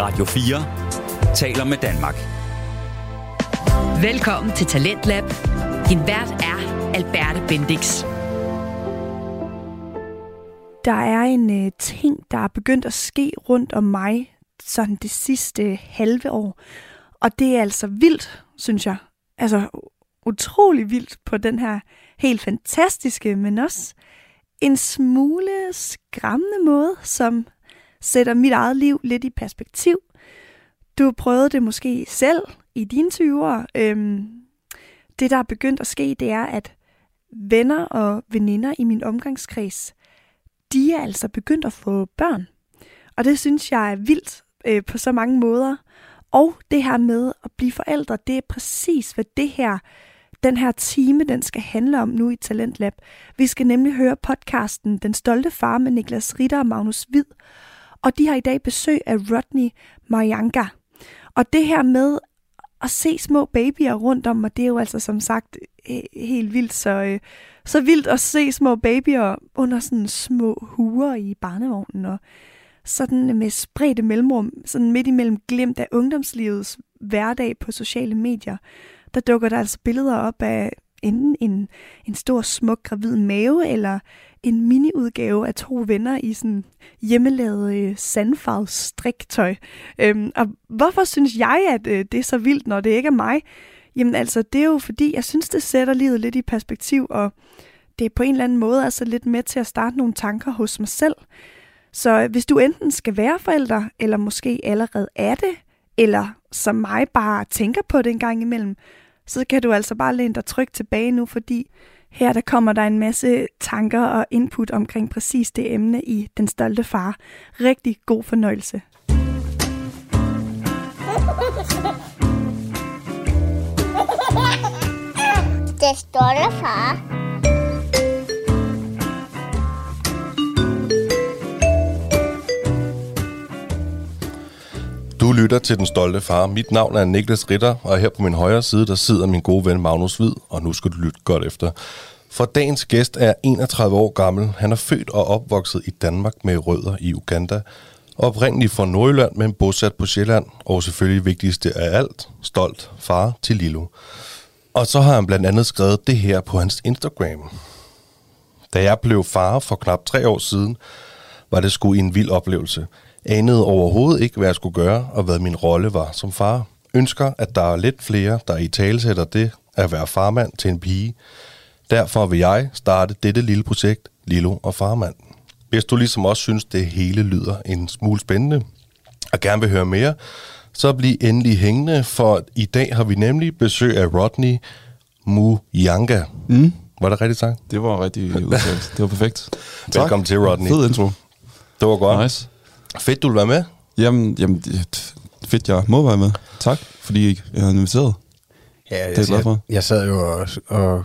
Radio 4 taler med Danmark. Velkommen til Talentlab. Din vært er Alberte Bendix. Der er en øh, ting, der er begyndt at ske rundt om mig sådan det sidste halve år. Og det er altså vildt, synes jeg. Altså utrolig vildt på den her helt fantastiske, men også en smule skræmmende måde, som sætter mit eget liv lidt i perspektiv. Du prøvede det måske selv i dine 20'ere. Øhm, det, der er begyndt at ske, det er, at venner og veninder i min omgangskreds, de er altså begyndt at få børn. Og det synes jeg er vildt øh, på så mange måder. Og det her med at blive forældre, det er præcis, hvad det her, den her time, den skal handle om nu i Talentlab. Vi skal nemlig høre podcasten Den Stolte Far med Niklas Ritter og Magnus Hvid. Og de har i dag besøg af Rodney Marianga. Og det her med at se små babyer rundt om mig, det er jo altså som sagt øh, helt vildt. Så, øh, så vildt at se små babyer under sådan små huer i barnevognen. Og sådan med spredte mellemrum, sådan midt imellem glemt af ungdomslivets hverdag på sociale medier, der dukker der altså billeder op af enten en, en stor, smuk, gravid mave, eller en mini-udgave af to venner i sådan hjemmelavet øh, sandfarvet striktøj. Øhm, og hvorfor synes jeg, at øh, det er så vildt, når det ikke er mig? Jamen altså, det er jo fordi, jeg synes, det sætter livet lidt i perspektiv, og det er på en eller anden måde altså lidt med til at starte nogle tanker hos mig selv. Så hvis du enten skal være forælder, eller måske allerede er det, eller som mig bare tænker på det en gang imellem, så kan du altså bare læne dig trygt tilbage nu, fordi her der kommer der en masse tanker og input omkring præcis det emne i Den Stolte Far. Rigtig god fornøjelse. Den Stolte Far. Du lytter til Den Stolte Far. Mit navn er Niklas Ritter, og her på min højre side, der sidder min gode ven Magnus Hvid, og nu skal du lytte godt efter. For dagens gæst er 31 år gammel. Han er født og opvokset i Danmark med rødder i Uganda. Oprindeligt fra Nordjylland, men bosat på Sjælland, og selvfølgelig vigtigste af alt, stolt far til Lilo. Og så har han blandt andet skrevet det her på hans Instagram. Da jeg blev far for knap tre år siden, var det sgu en vild oplevelse – anede overhovedet ikke, hvad jeg skulle gøre, og hvad min rolle var som far. Ønsker, at der er lidt flere, der i talesætter det at være farmand til en pige. Derfor vil jeg starte dette lille projekt, Lilo og Farmand. Hvis du ligesom også synes, det hele lyder en smule spændende, og gerne vil høre mere, så bliv endelig hængende, for i dag har vi nemlig besøg af Rodney Muyanga. Mm. Var det rigtigt sagt? Det var rigtig udtalt. Det var perfekt. Velkommen til, Rodney. Fed intro. Det var godt. Nice. Fedt, du vil være med. Jamen, jamen fedt, jeg må være med. Tak, fordi jeg har inviteret. Ja, jeg, Det er jeg glad for. Jeg, jeg sad jo og, og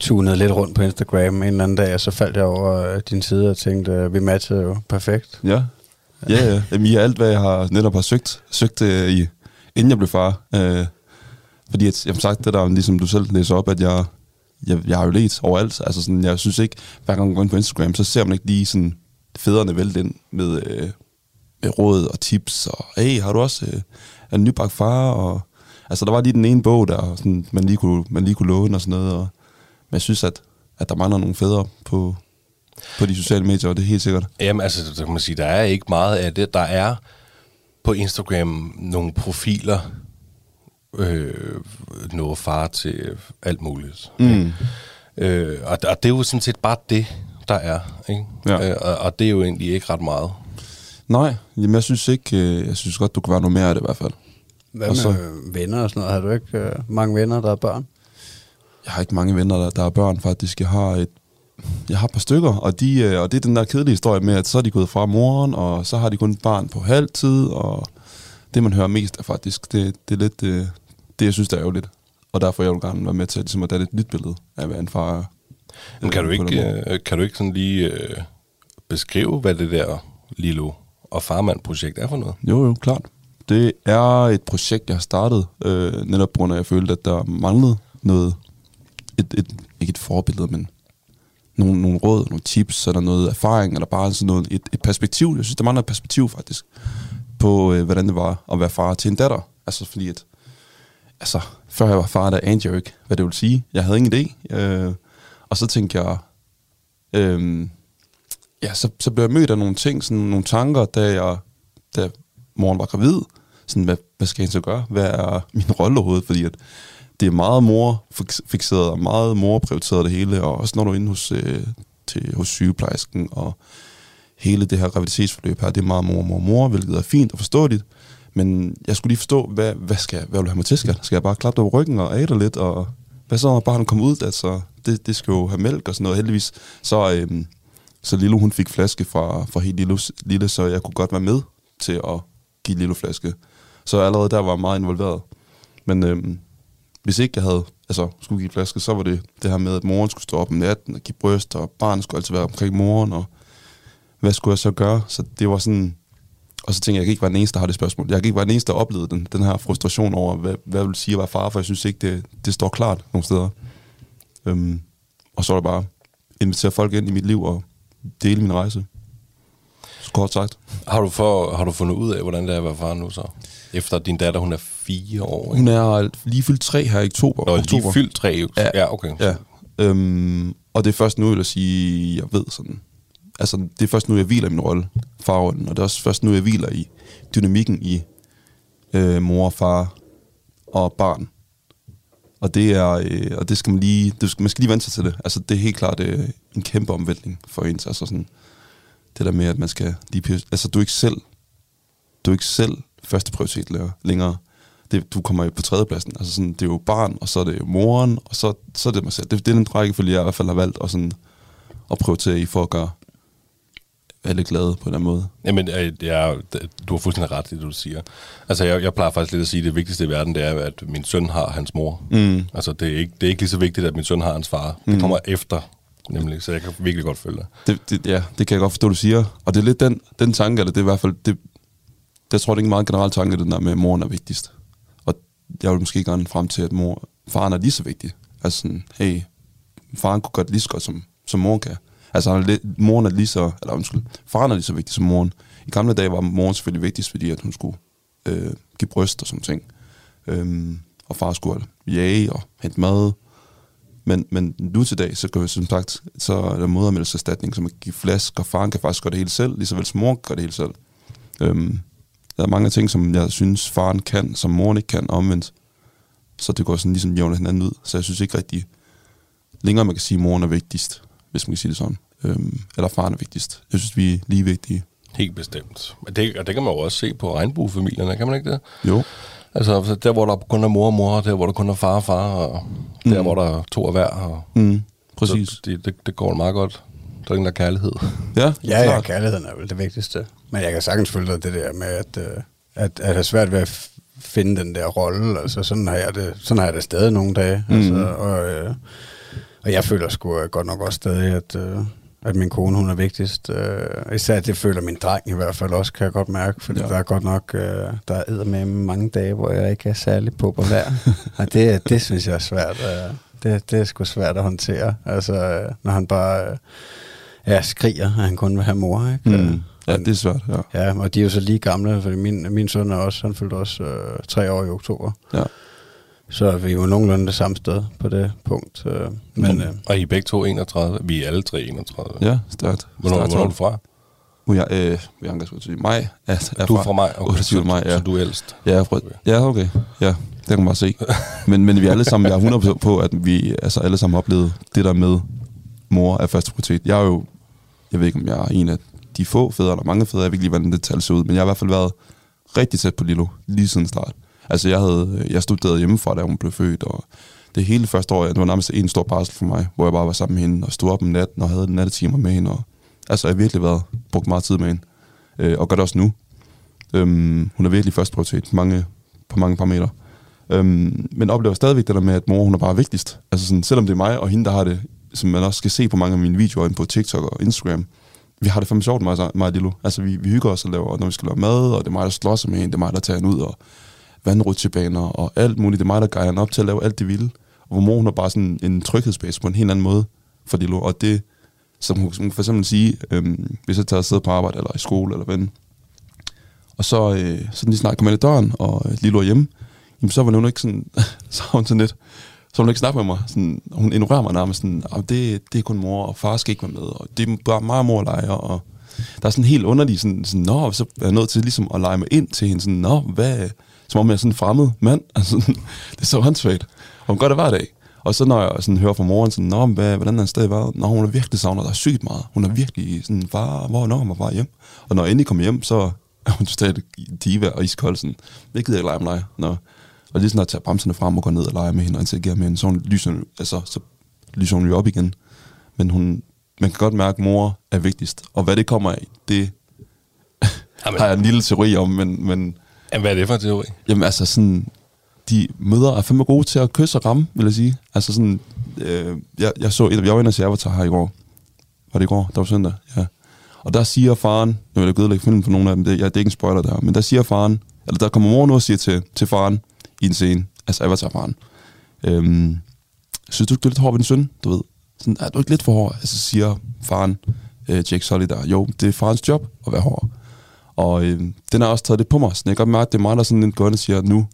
tunede lidt rundt på Instagram en eller anden dag, og så faldt jeg over øh, din side og tænkte, at vi matchede jo perfekt. Ja. Ja, ja. Jamen, I er alt, hvad jeg har netop har søgt, søgt øh, i, inden jeg blev far. Øh, fordi, at, jeg har sagt det der, ligesom du selv læser op, at jeg, jeg, jeg har jo let overalt. Altså sådan, jeg synes ikke, hver gang man går ind på Instagram, så ser man ikke lige sådan fædrene vælte ind med, øh, med råd og tips, og hey, har du også øh, en nybagt far? Og, altså, der var lige den ene bog, der sådan, man, lige kunne, man lige kunne låne og sådan noget. Og, men jeg synes, at, at der mangler nogle fædre på, på de sociale medier, og det er helt sikkert. Jamen, altså, så kan man sige, der er ikke meget af det. Der er på Instagram nogle profiler, øh, noget far til alt muligt. Mm. Øh, og, og det er jo sådan set bare det, der er. Ikke? Ja. Øh, og, og det er jo egentlig ikke ret meget. Nej, jamen jeg synes ikke, øh, jeg synes godt, du kan være noget mere af det i hvert fald. Hvad Og så- med venner og sådan noget? Har du ikke øh, mange venner, der er børn? Jeg har ikke mange venner, der, der er børn faktisk. Jeg har et, jeg har et par stykker, og, de, øh, og det er den der kedelige historie med, at så er de gået fra moren, og så har de kun et barn på halv tid, og det man hører mest er faktisk, det, det er lidt øh, det, jeg synes, der er ærgerligt. Og derfor jeg vil gerne være med til ligesom, at danne et nyt billede af, hvad en far er. Men kan du Øh, den ikke, øh, kan du ikke sådan lige øh, beskrive, hvad det der Lilo og Farmand-projekt er for noget? Jo, jo, klart. Det er et projekt, jeg har startet, øh, netop på grund af, at jeg følte, at der manglede noget, et, et, ikke et forbillede, men nogle, nogle råd, nogle tips, eller noget erfaring, eller bare sådan noget, et, et perspektiv. Jeg synes, der mangler et perspektiv faktisk på, øh, hvordan det var at være far til en datter. Altså fordi at, altså, før jeg var far, der anede jeg jo ikke, hvad det ville sige. Jeg havde ingen idé. Øh, og så tænkte jeg, øh, ja, så, så blev jeg mødt af nogle ting, sådan nogle tanker, da jeg, da moren var gravid. Sådan, hvad, hvad skal jeg så gøre? Hvad er min rolle overhovedet? Fordi at det er meget morfixeret og meget morprioriteret det hele, og også når du er inde hos, øh, til, hos sygeplejersken, og hele det her graviditetsforløb her, det er meget mor, mor, mor, hvilket er fint og forståeligt, men jeg skulle lige forstå, hvad, hvad, skal, hvad vil du have mig til, Skal, Skal jeg bare klappe dig på ryggen og æde lidt, og hvad så, når barnet kommer ud? Altså, det, det skal jo have mælk og sådan noget. Heldigvis, så, øhm, så Lilo, hun fik flaske fra, fra helt lille, lille, så jeg kunne godt være med til at give Lilo flaske. Så allerede der var jeg meget involveret. Men øhm, hvis ikke jeg havde altså, skulle give flaske, så var det det her med, at moren skulle stå op om natten og give bryst, og barnet skulle altid være omkring moren, og hvad skulle jeg så gøre? Så det var sådan... Og så tænkte jeg, jeg kan ikke være den eneste, der har det spørgsmål. Jeg kan ikke være den eneste, der oplevede den, den her frustration over, hvad, hvad vil sige at være far, for jeg synes ikke, det, det står klart nogle steder. Øhm, og så er det bare invitere folk ind i mit liv og dele min rejse. Så sagt. Har du, for, har du fundet ud af, hvordan det er at være far nu så? Efter din datter, hun er fire år, ikke? Hun er lige fyldt tre her i oktober. Nå, oktober. lige fyldt tre. Ja. ja okay. Ja. Øhm, og det er først nu, jeg vil sige, jeg ved sådan... Altså, det er først nu, jeg hviler i min rolle, farrollen, og det er også først nu, jeg hviler i dynamikken i øh, mor, far og barn. Og det er, øh, og det skal man lige, det skal, man skal lige vente sig til det. Altså, det er helt klart øh, en kæmpe omvæltning for ens. Altså sådan, det der med, at man skal lige, altså du er ikke selv, du er ikke selv første prioritet længere. Det, du kommer jo på tredjepladsen. Altså sådan, det er jo barn, og så er det jo moren, og så, så er det mig selv. Det, det er den rækkefølge, jeg i hvert fald har valgt at, sådan, at prioritere i for at gøre alle glade på den måde. Jamen, øh, jeg, du har fuldstændig ret i det, du siger. Altså, jeg, jeg plejer faktisk lidt at sige, at det vigtigste i verden, det er, at min søn har hans mor. Mm. Altså, det er, ikke, det er ikke lige så vigtigt, at min søn har hans far. Mm. Det kommer efter, nemlig, så jeg kan virkelig godt følge det. det, det ja, det kan jeg godt forstå, du siger. Og det er lidt den, den tanke, eller det er i hvert fald, det, jeg tror, det er en meget generel tanke, den der med, at moren er vigtigst. Og jeg vil måske gerne frem til, at mor, faren er lige så vigtig. Altså sådan, hey, faren kunne gøre det lige så godt, som, som moren kan. Altså, han er lidt, moren er lige så, eller undskyld, faren er lige så vigtig som moren. I gamle dage var moren selvfølgelig vigtigst, fordi at hun skulle øh, give bryst og sådan ting. Øhm, og far skulle jage og hente mad. Men, men nu til dag, så gør vi som sagt, så er der modermælserstatning, som kan give flask, og faren kan faktisk gøre det hele selv, lige så vel som moren kan gøre det hele selv. Øhm, der er mange ting, som jeg synes, faren kan, som moren ikke kan, omvendt. Så det går sådan ligesom jævner hinanden ud. Så jeg synes ikke rigtig, længere man kan sige, at moren er vigtigst, hvis man kan sige det sådan. Øhm, eller faren er vigtigst. Jeg synes, vi er lige vigtige. Helt bestemt. Og det, og det kan man jo også se på regnbuefamilierne, kan man ikke det? Jo. Altså, der hvor der kun er mor og mor, der hvor der kun er far og far, og mm. der hvor der er to af hver. Og Mm, præcis. Så det, det, det går meget godt. Der er den der kærlighed. Ja, Ja, ja, kærligheden er vel det vigtigste. Men jeg kan sagtens følge dig det der med, at, øh, at, at have svært ved at finde den der rolle. Altså, sådan har jeg det, sådan har jeg det stadig nogle dage. Mm. Altså, og, øh, og jeg føler sgu øh, godt nok også stadig, at, øh, at min kone, hun er vigtigst. Øh, især det føler min dreng i hvert fald også, kan jeg godt mærke. Fordi Ja. ja. der er godt nok, øh, der er med mange dage, hvor jeg ikke er særlig populær. og det, det synes jeg er svært. Øh, det, det er sgu svært at håndtere. Altså, øh, når han bare... Øh, ja, skriger, at han kun vil have mor, ikke? Mm. Ja, det er svært, ja. Ja, og de er jo så lige gamle, fordi min, min søn er også, han fyldte også øh, tre år i oktober. ja. Så vi er jo nogenlunde det samme sted på det punkt. Øh, men øh, Og I er begge to 31. Vi er alle tre 31. Ja, stærkt. Hvornår, Stærkt hvornår er du fra? Nu er jeg, øh, jeg er skulle sige, maj. Er, er Du er fra mig. 28. så, maj, ja. Så du er ældst. Ja, jeg fra, ja, okay. Ja, det kan man bare se. Men, men vi er alle sammen, jeg er 100% på, at vi altså alle sammen har oplevet det der med mor er første prioritet. Jeg er jo, jeg ved ikke, om jeg er en af de få fædre, eller mange fædre, jeg ved ikke lige, hvordan det tal ser ud, men jeg har i hvert fald været rigtig tæt på Lilo, lige siden start. Altså, jeg, havde, jeg studerede hjemmefra, da hun blev født, og det hele første år, det var nærmest en stor barsel for mig, hvor jeg bare var sammen med hende, og stod op om natten, og havde nattetimer med hende, og altså, jeg har virkelig været, brugt meget tid med hende, øh, og gør det også nu. Øhm, hun er virkelig første prioritet mange, på mange parametre. Øhm, men oplever stadigvæk det der med, at mor hun er bare vigtigst. Altså sådan, selvom det er mig og hende, der har det, som man også skal se på mange af mine videoer på TikTok og Instagram, vi har det fandme sjovt, mig, mig og Lilo. Altså, vi, vi hygger os og laver, når vi skal lave mad, og det er mig, der slås med hende, det er mig, der tager hende ud, og vandrutsjebaner og alt muligt. Det er mig, der guider hende op til at lave alt det vilde. Og hvor mor, hun er bare sådan en tryghedsbase på en helt anden måde for Lilo. Og det, som hun, som hun for eksempel sige, øhm, hvis jeg tager afsted på arbejde, eller i skole, eller hvad, Og så, øh, så lige snart kom ind i døren, og øh, Lilo er hjemme, jamen, så var hun ikke sådan, så hun sådan lidt, så hun ikke snakke med mig. Sådan, hun ignorerer mig nærmest sådan, det, det er kun mor, og far skal ikke være med, og det er bare meget og mor leger, og der er sådan helt underlig, sådan, sådan, nå, så er jeg nødt til ligesom at lege mig ind til hende, sådan, nå, hvad, som om jeg er sådan en fremmed mand, altså, det er så håndsvagt, og hun gør det hver dag. Og så når jeg sådan hører fra moren, sådan, nå, hvad, hvordan er han stadig været? Nå, hun er virkelig savnet dig sygt meget. Hun er virkelig sådan, far, hvor når hun var hjem? Og når jeg endelig kommer hjem, så er hun totalt diva og iskold, sådan, det gider jeg ikke lege med dig. Nå. Og lige sådan at tage bremserne frem og gå ned og lege med hende og interagere med hende, så, hun lyser, altså, så lyser hun jo op igen. Men hun, man kan godt mærke, at mor er vigtigst. Og hvad det kommer af, det Jamen. har jeg en lille teori om, men, men Jamen, hvad er det for en teori? Jamen altså sådan, de møder er fandme gode til at kysse og ramme, vil jeg sige. Altså sådan, øh, jeg, jeg så, jeg var inde og se Avatar her i går. Var det i går? Der var søndag, ja. Og der siger faren, nu vil jeg ødelægge filmen for nogle af dem, det, ja, det er ikke en spoiler der, men der siger faren, eller der kommer mor nu og siger til, til faren i en scene, altså Avatar-faren, øhm, synes du ikke, du er lidt hård ved din søn, du ved? Sådan, er du ikke lidt for hård? Altså siger faren, øh, Jake Sully der, jo, det er farens job at være hård. Og øh, den har også taget det på mig. Så jeg kan godt mærke, at det er mig, der sådan lidt går ind og siger, nu,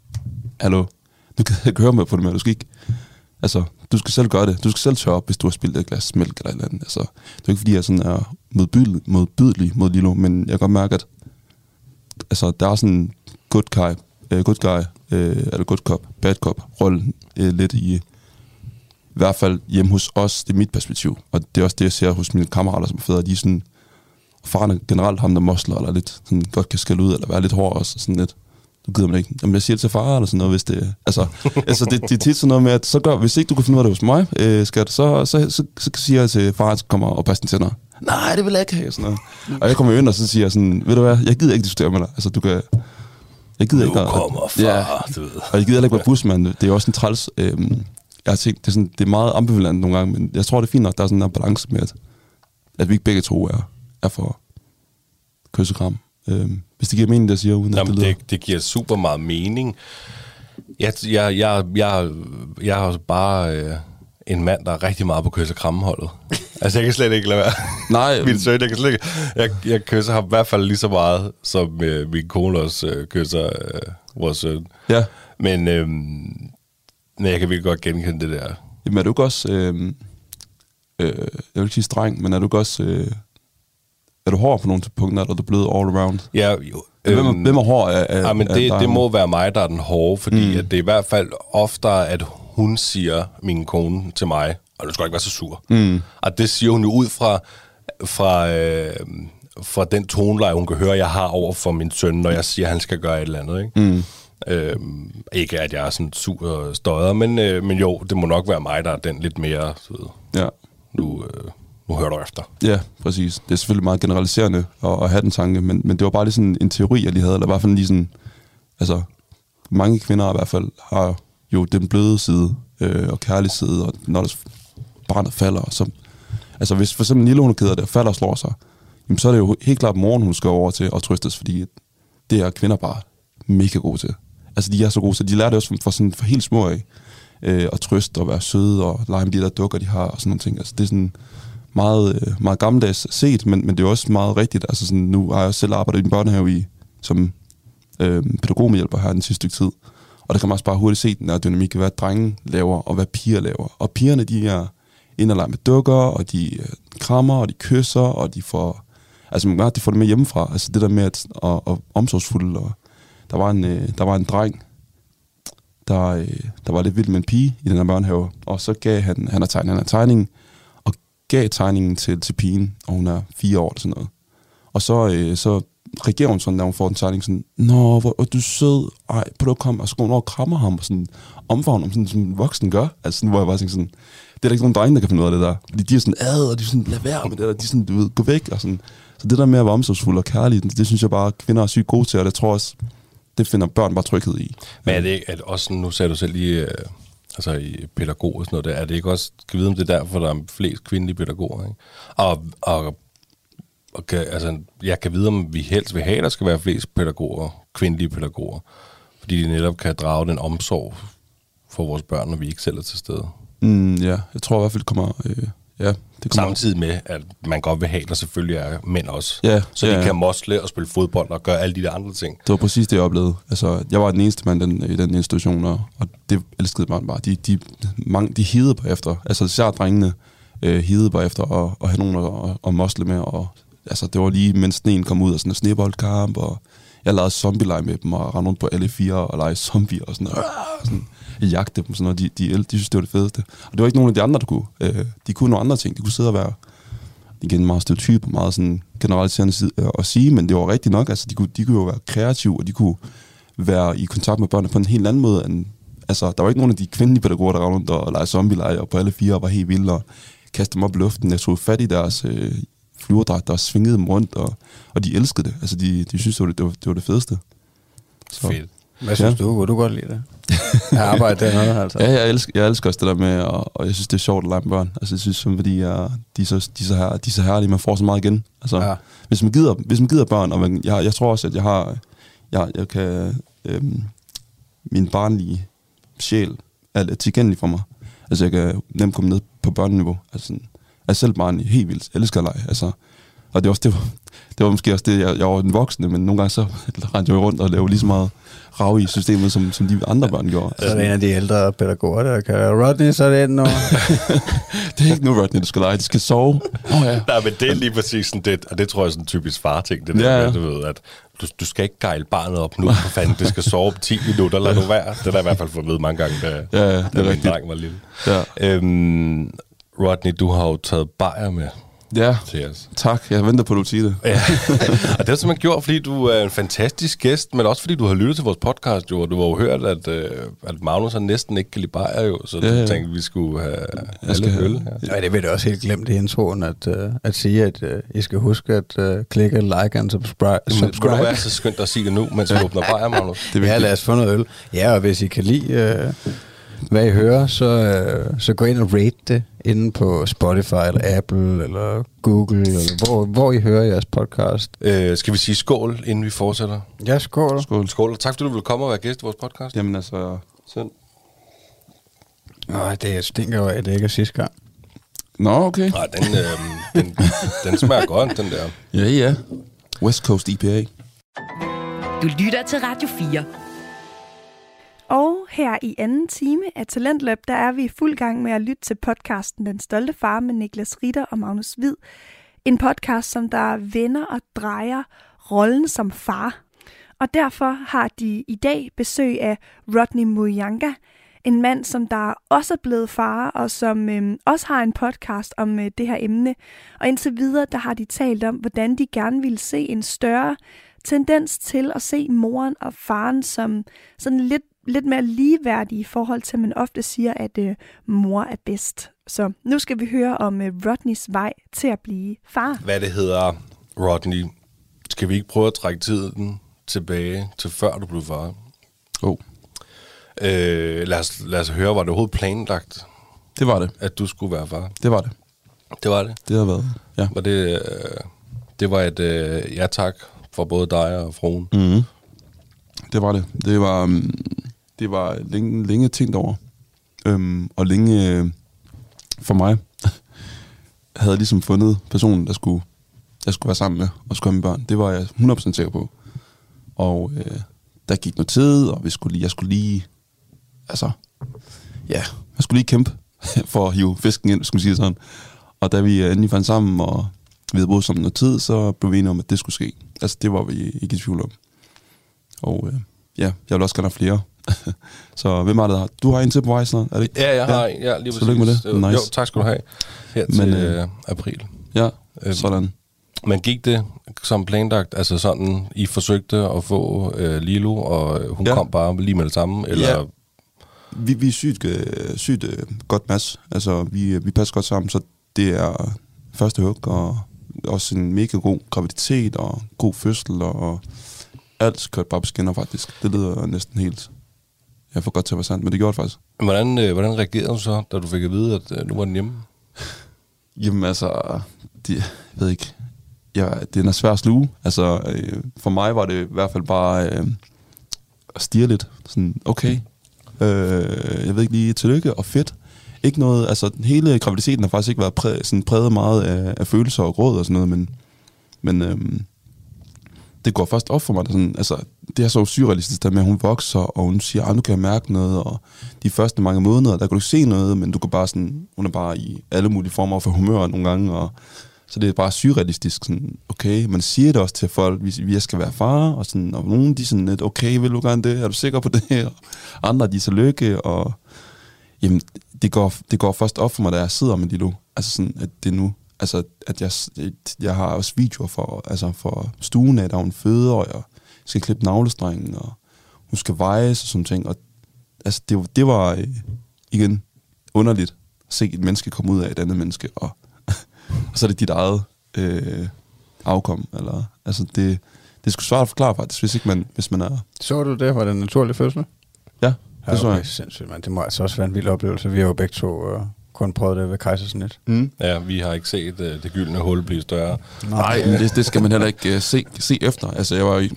hallo, nu kan jeg ikke høre med på det mere. Du skal ikke, altså, du skal selv gøre det. Du skal selv tørre op, hvis du har spillet et glas mælk eller et eller andet. Altså, det er ikke, fordi jeg sådan er modbydelig, modbydelig mod Lilo, men jeg kan godt mærke, at altså, der er sådan good guy, uh, good guy uh, eller good cop, bad cop rolle uh, øh, lidt i, i hvert fald hjemme hos os, det er mit perspektiv. Og det er også det, jeg ser hos mine kammerater, som er fædre, de er sådan, faren er generelt ham, der mosler, eller lidt sådan, godt kan skælde ud, eller være lidt hård også, sådan lidt, du gider man ikke. Jamen, jeg siger det til far, eller sådan noget, hvis det... Altså, altså det, det, er tit sådan noget med, at så gør, hvis ikke du kan finde ud af det hos mig, øh, skat, så, så, så, så, siger jeg til far, at han kommer og passe dine tænder. Nej, det vil jeg ikke have, sådan noget. Og jeg kommer ind, og så siger jeg sådan, ved du hvad, jeg gider ikke diskutere med dig. Altså, du kan... Jeg gider Nu ikke... at- kommer far, ja, du ved. og jeg gider heller ikke være busmand. Det er jo også en træls... Øhm, jeg har tænkt, det er, sådan, det er meget ambivalent nogle gange, men jeg tror, det er fint nok, der er sådan en balance med, at, at vi ikke begge to er, er for kyssekram. Øhm, hvis det giver mening, det jeg siger, uden at Jamen, det lyder... det, det giver super meget mening. Jeg, jeg, jeg, jeg, jeg er bare øh, en mand, der er rigtig meget på kys- og krammeholdet. altså, jeg kan slet ikke lade være. Nej, min søn, jeg kan slet ikke... Jeg, jeg kysser ham i hvert fald lige så meget, som øh, min kone også øh, kysser øh, vores søn. Ja. Men, øh, men jeg kan virkelig godt genkende det der. Jamen er du ikke også... Øh, øh, jeg vil ikke sige streng, men er du ikke også... Øh, er du hård på nogle punkter, eller er du blevet all around? Ja, jo, Hvem øhm, hvem er hård af, af Ja, men af det, det må være mig, der er den hårde, fordi mm. at det er i hvert fald oftere, at hun siger, min kone, til mig, og du skal ikke være så sur. Mm. Og det siger hun jo ud fra, fra, øh, fra den toneleje, hun kan høre, jeg har over for min søn, når jeg siger, at han skal gøre et eller andet. Ikke? Mm. Øhm, ikke at jeg er sådan sur og støder, men, øh, men jo, det må nok være mig, der er den lidt mere, du ved, Ja. nu, øh, nu hører du efter. Ja, præcis. Det er selvfølgelig meget generaliserende at, at have den tanke, men, men det var bare lige sådan en teori, jeg lige havde, eller i hvert fald lige sådan, altså, mange kvinder i hvert fald har jo den bløde side, øh, og kærlig side, og når der barnet falder, så, altså hvis for eksempel Nilo, hun keder det, og falder og slår sig, jamen, så er det jo helt klart moren, hun skal over til at trøstes, fordi det er kvinder bare mega gode til. Altså, de er så gode til, de lærer det også fra, sådan, fra helt små af, øh, at trøste og være søde og lege med de der dukker, de har og sådan nogle ting. Altså, det er sådan meget, øh, meget gammeldags set, men, men det er også meget rigtigt. Altså, sådan, nu har jeg selv arbejdet i en børnehave i, som øh, pædagogmedhjælper her den sidste stykke tid. Og der kan man også bare hurtigt se den der dynamik, hvad drenge laver, og hvad piger laver. Og pigerne, de er ind og med dukker, og de øh, krammer, og de kysser, og de får... Altså, man de får det med hjemmefra. Altså, det der med at, at, at omsorgsfulde, og der var en, øh, der var en dreng, der, øh, der var lidt vild med en pige i den her børnehave, og så gav han, han har tegnet han har tegningen, gav tegningen til, til pigen, og hun er fire år eller sådan noget. Og så, øh, så reagerer hun sådan, da hun får den tegning, sådan, Nå, hvor er du sød, ej, på at komme, og så går hun over og krammer ham, og sådan omfavner ham, sådan, som en voksen gør. Altså sådan, hvor jeg bare tænker sådan, det er der ikke nogen drenge, der kan finde ud af det der. Fordi de er sådan, ad, og de er sådan, lad være med det der, de er sådan, du ved, gå væk, og sådan. Så det der med at være omsorgsfuld og kærlig, det, det synes jeg bare, kvinder er sygt gode til, og det tror jeg også, det finder børn bare tryghed i. Men er det ikke, at også, nu sagde du selv lige, øh, altså i pædagog og sådan noget der, er det ikke også, skal vide om det er derfor, der er flest kvindelige pædagoger, ikke? Og, og, og kan, altså, jeg kan vide, om vi helst vil have, at der skal være flest pædagoger, kvindelige pædagoger, fordi de netop kan drage den omsorg for vores børn, når vi ikke selv er til stede. Mm, ja, jeg tror i hvert fald, det kommer... Øh, ja, det kommer Samtidig med, at man godt vil have, der selvfølgelig er mænd også. Ja, så ja, de ja. kan mosle og spille fodbold og gøre alle de der andre ting. Det var præcis det, jeg oplevede. Altså, jeg var den eneste mand den, i den institution, og, og det elskede man bare. De, de, mange, de hidede bare efter, altså især drengene, øh, hidede bare efter at, at have nogen at, at, at mosle med, og altså, det var lige, mens sneen kom ud af sådan en sneboldkamp, og jeg lavede zombie med dem, og rendte rundt på alle fire og lege zombier, og sådan, og sådan jagte dem, sådan noget. De, de, de, de synes, det var det fedeste. Og det var ikke nogen af de andre, der kunne. Øh, de kunne nogle andre ting. De kunne sidde og være igen meget stereotyp og meget sådan generaliserende side, øh, at sige, men det var rigtigt nok. Altså, de kunne, de kunne jo være kreative, og de kunne være i kontakt med børnene på en helt anden måde. End, altså, der var ikke nogen af de kvindelige pædagoger, der rendte rundt og legede zombie og på alle fire og var helt vilde og kastede dem op i luften. Jeg tog fat i deres øh, flyverdragter og svingede dem rundt, og, og de elskede det. Altså, de, de synes, det var det, det, var, det, var det fedeste. Så, Fedt. Hvad synes Ja. du? Kunne du godt lide det? Jeg arbejder dernede, altså. Ja, jeg elsker, jeg elsker også det der med, og, og jeg synes, det er sjovt at lege med børn. Altså, jeg synes, som, fordi jeg, de, er så, de, er så her, de er så herlige, man får så meget igen. Altså, Ja. hvis, man gider, hvis man gider børn, og man, jeg, jeg tror også, at jeg har, jeg, jeg kan, øhm, min barnlige sjæl er lidt tilgængelig for mig. Altså, jeg kan nemt komme ned på børneniveau. Altså, sådan, jeg er selv barn helt vildt. Jeg elsker at lege. Altså, og det var, også, det, var, det var måske også det, jeg, jeg var den voksne, men nogle gange så rendte jeg jo rundt og lavede lige så meget rav i systemet, som, som de andre børn gjorde. Så er det en af de ældre pædagoger, der kan Rodney, så er det nu. Det er ikke nu, Rodney, du skal lege. De skal sove. Oh, ja. Nej, men det er lige præcis sådan det, og det tror jeg er sådan en typisk far-ting, det der Ja, med, du ved, at du, du skal ikke gejle barnet op nu, for fanden, det skal sove om 10 minutter, lad nu være. Det har jeg i hvert fald fået at vide mange gange, da, Ja, ja, det er da min rigtigt. dreng var lille. Ja. Øhm, Rodney, du har jo taget bajer med ja, til os. tak. Jeg venter på, at du siger det. Ja. og det har du simpelthen gjort, fordi du er en fantastisk gæst, men også fordi du har lyttet til vores podcast, jo, og du har jo hørt, at, øh, at Magnus han næsten ikke kan lide bajer, jo, så Ja, du ja. tænkte, at vi skulle have, have skal øl. Ja. Ja, det vil jeg også helt glemt i introen, at, uh, at sige, at uh, I skal huske at uh, klikke like and subscribe. Men skulle du subscribe. være så skønt at sige det nu, mens vi åbner bajer, Magnus? Det ja, lad os få noget øl. Ja, og hvis I kan lide, uh, hvad I hører, så, uh, så gå ind og rate det inde på Spotify, eller Apple, eller Google, eller hvor, hvor I hører jeres podcast. Øh, skal vi sige skål, inden vi fortsætter? Ja, skål. Skål. Skål, og tak fordi du ville komme og være gæst i vores podcast. Jamen altså, selv. Nej, det stinker jo af, det ikke er sidste gang. Nå, okay. Nej, den, øh, den, den smager godt, den der. Ja, ja. West Coast EPA. Du lytter til Radio 4. Og her i anden time af Talentlab, der er vi i fuld gang med at lytte til podcasten Den Stolte Far med Niklas Ritter og Magnus Hvid. En podcast, som der vender og drejer rollen som far. Og derfor har de i dag besøg af Rodney Muyanga, en mand, som der også er blevet far, og som øh, også har en podcast om øh, det her emne. Og indtil videre, der har de talt om, hvordan de gerne ville se en større tendens til at se moren og faren som sådan lidt, lidt mere ligeværdige i forhold til, at man ofte siger, at øh, mor er bedst. Så nu skal vi høre om øh, Rodneys vej til at blive far. Hvad det hedder, Rodney, skal vi ikke prøve at trække tiden tilbage til før du blev far? Oh, Øh, lad, os, lad os høre, var det overhovedet planlagt, det var det. at du skulle være far? Det var det. Det var det. Det har været. Ja. Var det, øh, det var et øh, ja tak for både dig og fruen. Mm-hmm. Det var det. Det var, um, det var længe, længe tænkt over. Øhm, og længe øh, for mig havde jeg ligesom fundet personen, der skulle, jeg skulle være sammen med og skulle have mine børn. Det var jeg 100% sikker på. Og øh, der gik noget tid, og vi skulle lige, jeg skulle lige, altså, ja, jeg skulle lige kæmpe for at hive fisken ind, skulle man sige sådan. Og da vi øh, endelig fandt sammen, og vi havde boet sammen noget tid, så blev vi enige om, at det skulle ske. Altså, det var vi ikke i tvivl om. Og øh, ja, jeg vil også gerne have flere. så hvem er det, der? Du har en til på vej snart, er det ikke? Ja, jeg har en. Ja, lige Tillykke med det. Nice. Jo, tak skal du have. Her til øh, øh, april. Ja, Øhm, sådan. Men gik det som planlagt? Altså sådan, I forsøgte at få øh, Lilo, og øh, hun Ja. ja. kom bare lige med det samme? Eller? Ja. Vi, vi er sygt, øh, sygt øh, godt mas. Altså, vi, øh, vi passer godt sammen, så det er første hug, og også en mega god graviditet, og god fødsel, og alt kørt bare på skinner, faktisk. Det lyder næsten helt... Jeg får godt til at være sandt, men det gjorde det faktisk. Hvordan, øh, hvordan reagerede du så, da du fik at vide, at øh, nu var den hjemme? Jamen altså, det, jeg ved ikke. Ja, det er svært at sluge. Altså, øh, for mig var det i hvert fald bare øh, at stige lidt. Sådan, okay, øh, jeg ved ikke lige, tillykke og fedt. ikke noget, altså hele graviditeten har faktisk ikke været præ, sådan præget meget af, af følelser og gråd og sådan noget, men, men øhm, det går først op for mig, sådan, altså, det er så surrealistisk, der med, at hun vokser, og hun siger, at nu kan jeg mærke noget, og de første mange måneder, der kan du ikke se noget, men du kan bare sådan, hun er bare i alle mulige former for humør nogle gange, og så det er bare surrealistisk, sådan, okay, man siger det også til folk, hvis vi skal være far, og, sådan, og nogen de er sådan lidt, okay, vil du gerne det, er du sikker på det, og andre de er så lykke, og jamen, det går, det går først op for mig, da jeg sidder med Lilo, altså sådan, at det er nu, altså, at jeg, jeg har også videoer for, altså for stuen af, der hun føder, og jeg skal klippe navlestrengen, og hun skal vejes og sådan ting. Og altså, det, det var øh, igen underligt at se et menneske komme ud af et andet menneske, og, og så er det dit eget øh, afkom. Eller, altså, det, det skulle svært at forklare faktisk, hvis, ikke man, hvis man er... Så du det? Var det en naturlig fødsel? Ja, det ja, så okay, jeg. Sindssygt, man. Det må altså også være en vild oplevelse. Vi har jo begge to øh, kun prøvet det ved kejsersnit. Mm. Ja, vi har ikke set uh, det gyldne hul blive større. Nej, men det, det skal man heller ikke uh, se, se efter. Altså, jeg var i...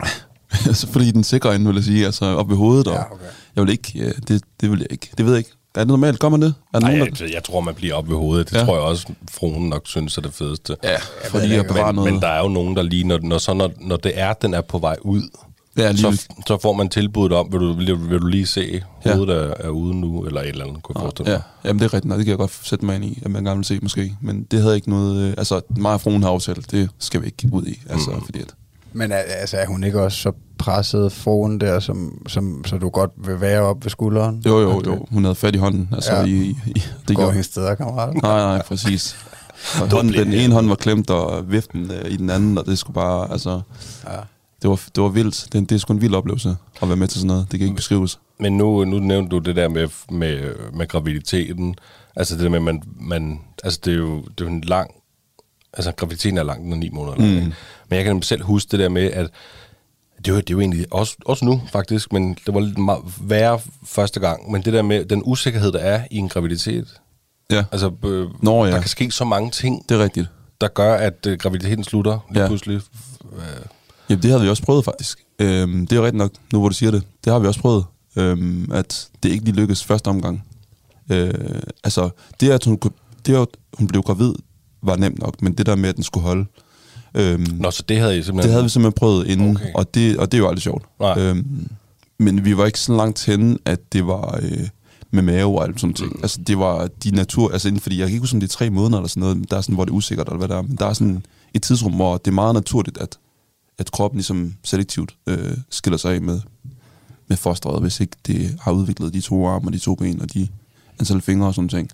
altså, fordi den sikre ende, vil jeg sige, altså op ved hovedet, og Ja, okay. jeg vil ikke, uh, det, det vil jeg ikke, det ved jeg ikke. Er det normalt? Gør man det? Er Nej, nogen, der... jeg, jeg tror, man bliver op ved hovedet. Det Ja. tror jeg også, fruen nok synes er det fedeste. Ja, fordi at bevare men, noget. men der er jo nogen, der lige, når, når, så, når, når det er, den er på vej ud, Ja, lige så, så får man tilbuddet om, vil du, vil, du- vil du lige se, Ja. hovedet er, er ude nu, eller et eller andet, kunne jeg forestille Ja, mig. jamen det er rigtigt, nej, det kan jeg godt sætte mig ind i, at man gerne vil se måske. Men det havde ikke noget, øh, altså mig og fruen har aftalt, det skal vi ikke ud i, altså mm. fordi at, Men altså, er hun ikke også så presset foran der, som, som, så du godt vil være op ved skulderen? jo jo jo, det hun havde fat i hånden, altså Ja. ja. i, i, det Går gjorde hendes steder, kammerat. Nej, nej, præcis. Og hånden, den ene hånd var klemt, og viften øh, i den anden, og det skulle bare, altså, Ja. Det var, det var vildt. Det, det er sgu en vild oplevelse at være med til sådan noget. Det kan ikke beskrives. Men nu, nu nævnte du det der med, med, med graviditeten. Altså det der med, man, man altså det er jo, det er jo en lang, altså graviditeten er lang, den er ni måneder lang. Mm. ikke? Men jeg kan selv huske det der med, at det jo, det jo egentlig også, også nu faktisk, men det var lidt meget værre første gang. Men det der med den usikkerhed, der er i en graviditet. Ja, Altså, øh, Nå, ja. der kan ske så mange ting, det er rigtigt. der gør, at øh, graviditeten slutter lige Ja. pludselig. Jamen, det havde vi også prøvet faktisk. Øhm, det er jo rigtigt nok, nu hvor du siger det. Det har vi også prøvet, øhm, at det ikke lige lykkedes første omgang. Øh, altså, det at hun, det at hun blev gravid, var nemt nok, men det der med, at den skulle holde, øhm, Nå, så det havde I simpelthen... det havde vi simpelthen prøvet inden, Okay. og, det, og det er jo aldrig sjovt. Nej. Øhm, men vi var ikke så langt henne, at det var øh, med mave og alt sådan ting. Mm. Altså, det var de natur... Altså, inden, fordi jeg kan ikke huske, om det er tre måneder eller sådan noget, der er sådan, hvor det er usikkert, eller hvad der er. Men der er sådan et tidsrum, hvor det er meget naturligt, at, at kroppen ligesom selektivt øh, skiller sig af med, med fosteret, hvis ikke det har udviklet de to arme og de to ben og de antal fingre og sådan ting,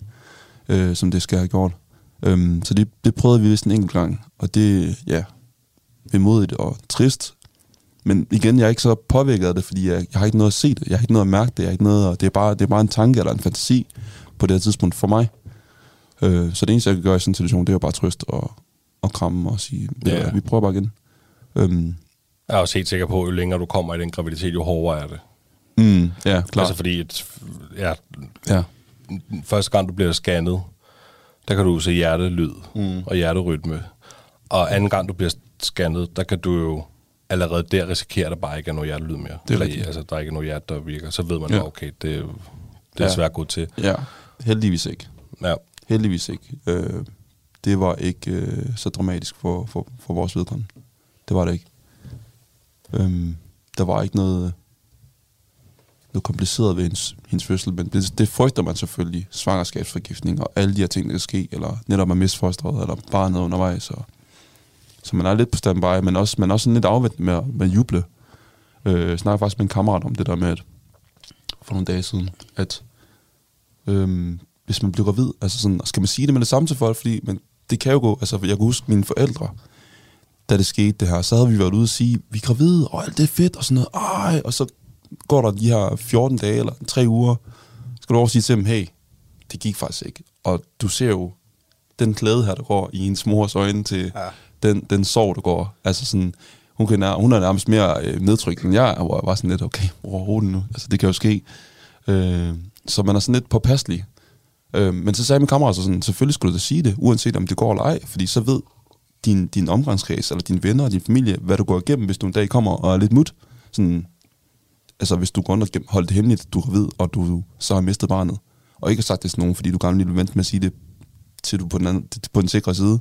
øh, som det skal have gjort. Øhm, så det, det prøvede vi vist en enkelt gang, og det, ja, vemodigt og trist. Men igen, jeg er ikke så påvirket af det, fordi jeg, jeg har ikke noget at se det, jeg har ikke noget at mærke det, jeg har ikke noget, at- det, er bare, det er bare en tanke eller en fantasi på det her tidspunkt for mig. Øh, så det eneste, jeg kan gøre i sådan en situation, det er jo bare trøst og, og kramme og sige, Ja. ja. vi prøver bare igen. Øhm, Jeg er også helt sikker på, at jo længere du kommer i den graviditet, jo hårdere er det. mm, ja, klart. Altså fordi, at, ja, ja. første gang du bliver scannet, der kan du se hjertelyd mm. og hjerterytme. Og anden gang du bliver scannet, der kan du jo allerede der risikere, at der bare ikke er noget hjertelyd mere. Det er Fordi, rigtigt. Altså, der er ikke noget hjerte, der virker. Så ved man, Ja. okay, det, det er Ja. svært gået til. ja, heldigvis ikke. Ja. Heldigvis ikke. Øh, det var ikke øh, så dramatisk for, for, for vores vedkommende. Det var det ikke. Øhm, der var ikke noget, noget kompliceret ved hendes, hendes fødsel, men det, det frygter man selvfølgelig. Svangerskabsforgiftning og alle de her ting, der kan ske, eller netop at misfostret, eller barnet undervejs. Og, så man er lidt på standby, men også, man er også sådan lidt afvendt med, med at juble. Øh, jeg snakker faktisk med en kammerat om det der med, at for nogle dage siden, at øhm, hvis man bliver gravid, altså sådan, skal man sige det med det samme til folk, fordi men det kan jo gå, altså jeg kan huske mine forældre, da det skete det her, så havde vi været ude og sige, vi er gravide, og alt det er fedt, og sådan noget, ej, og så går der de her 14 dage, eller 3 uger, skal du over sige til dem, hey, det gik faktisk ikke, og du ser jo den glæde her, der går i ens mors øjne til ja. den, den sorg, der går, altså sådan, hun, kan, hun er nærmest mere øh, nedtrykt end jeg, er, hvor jeg var sådan lidt, okay, overhovedet nu, altså det kan jo ske, øh, så man er sådan lidt påpasselig, Øh, men så sagde min kammerat så sådan, selvfølgelig skulle du da sige det, uanset om det går eller ej, fordi så ved din, din omgangskreds, eller dine venner og din familie, hvad du går igennem, hvis du en dag kommer og er lidt mut. Sådan, altså hvis du går rundt og holder det hemmeligt, du har ved, og du så har mistet barnet. Og ikke har sagt det til nogen, fordi du gerne lige vil vente med at sige det, til du på den, anden, på den sikre side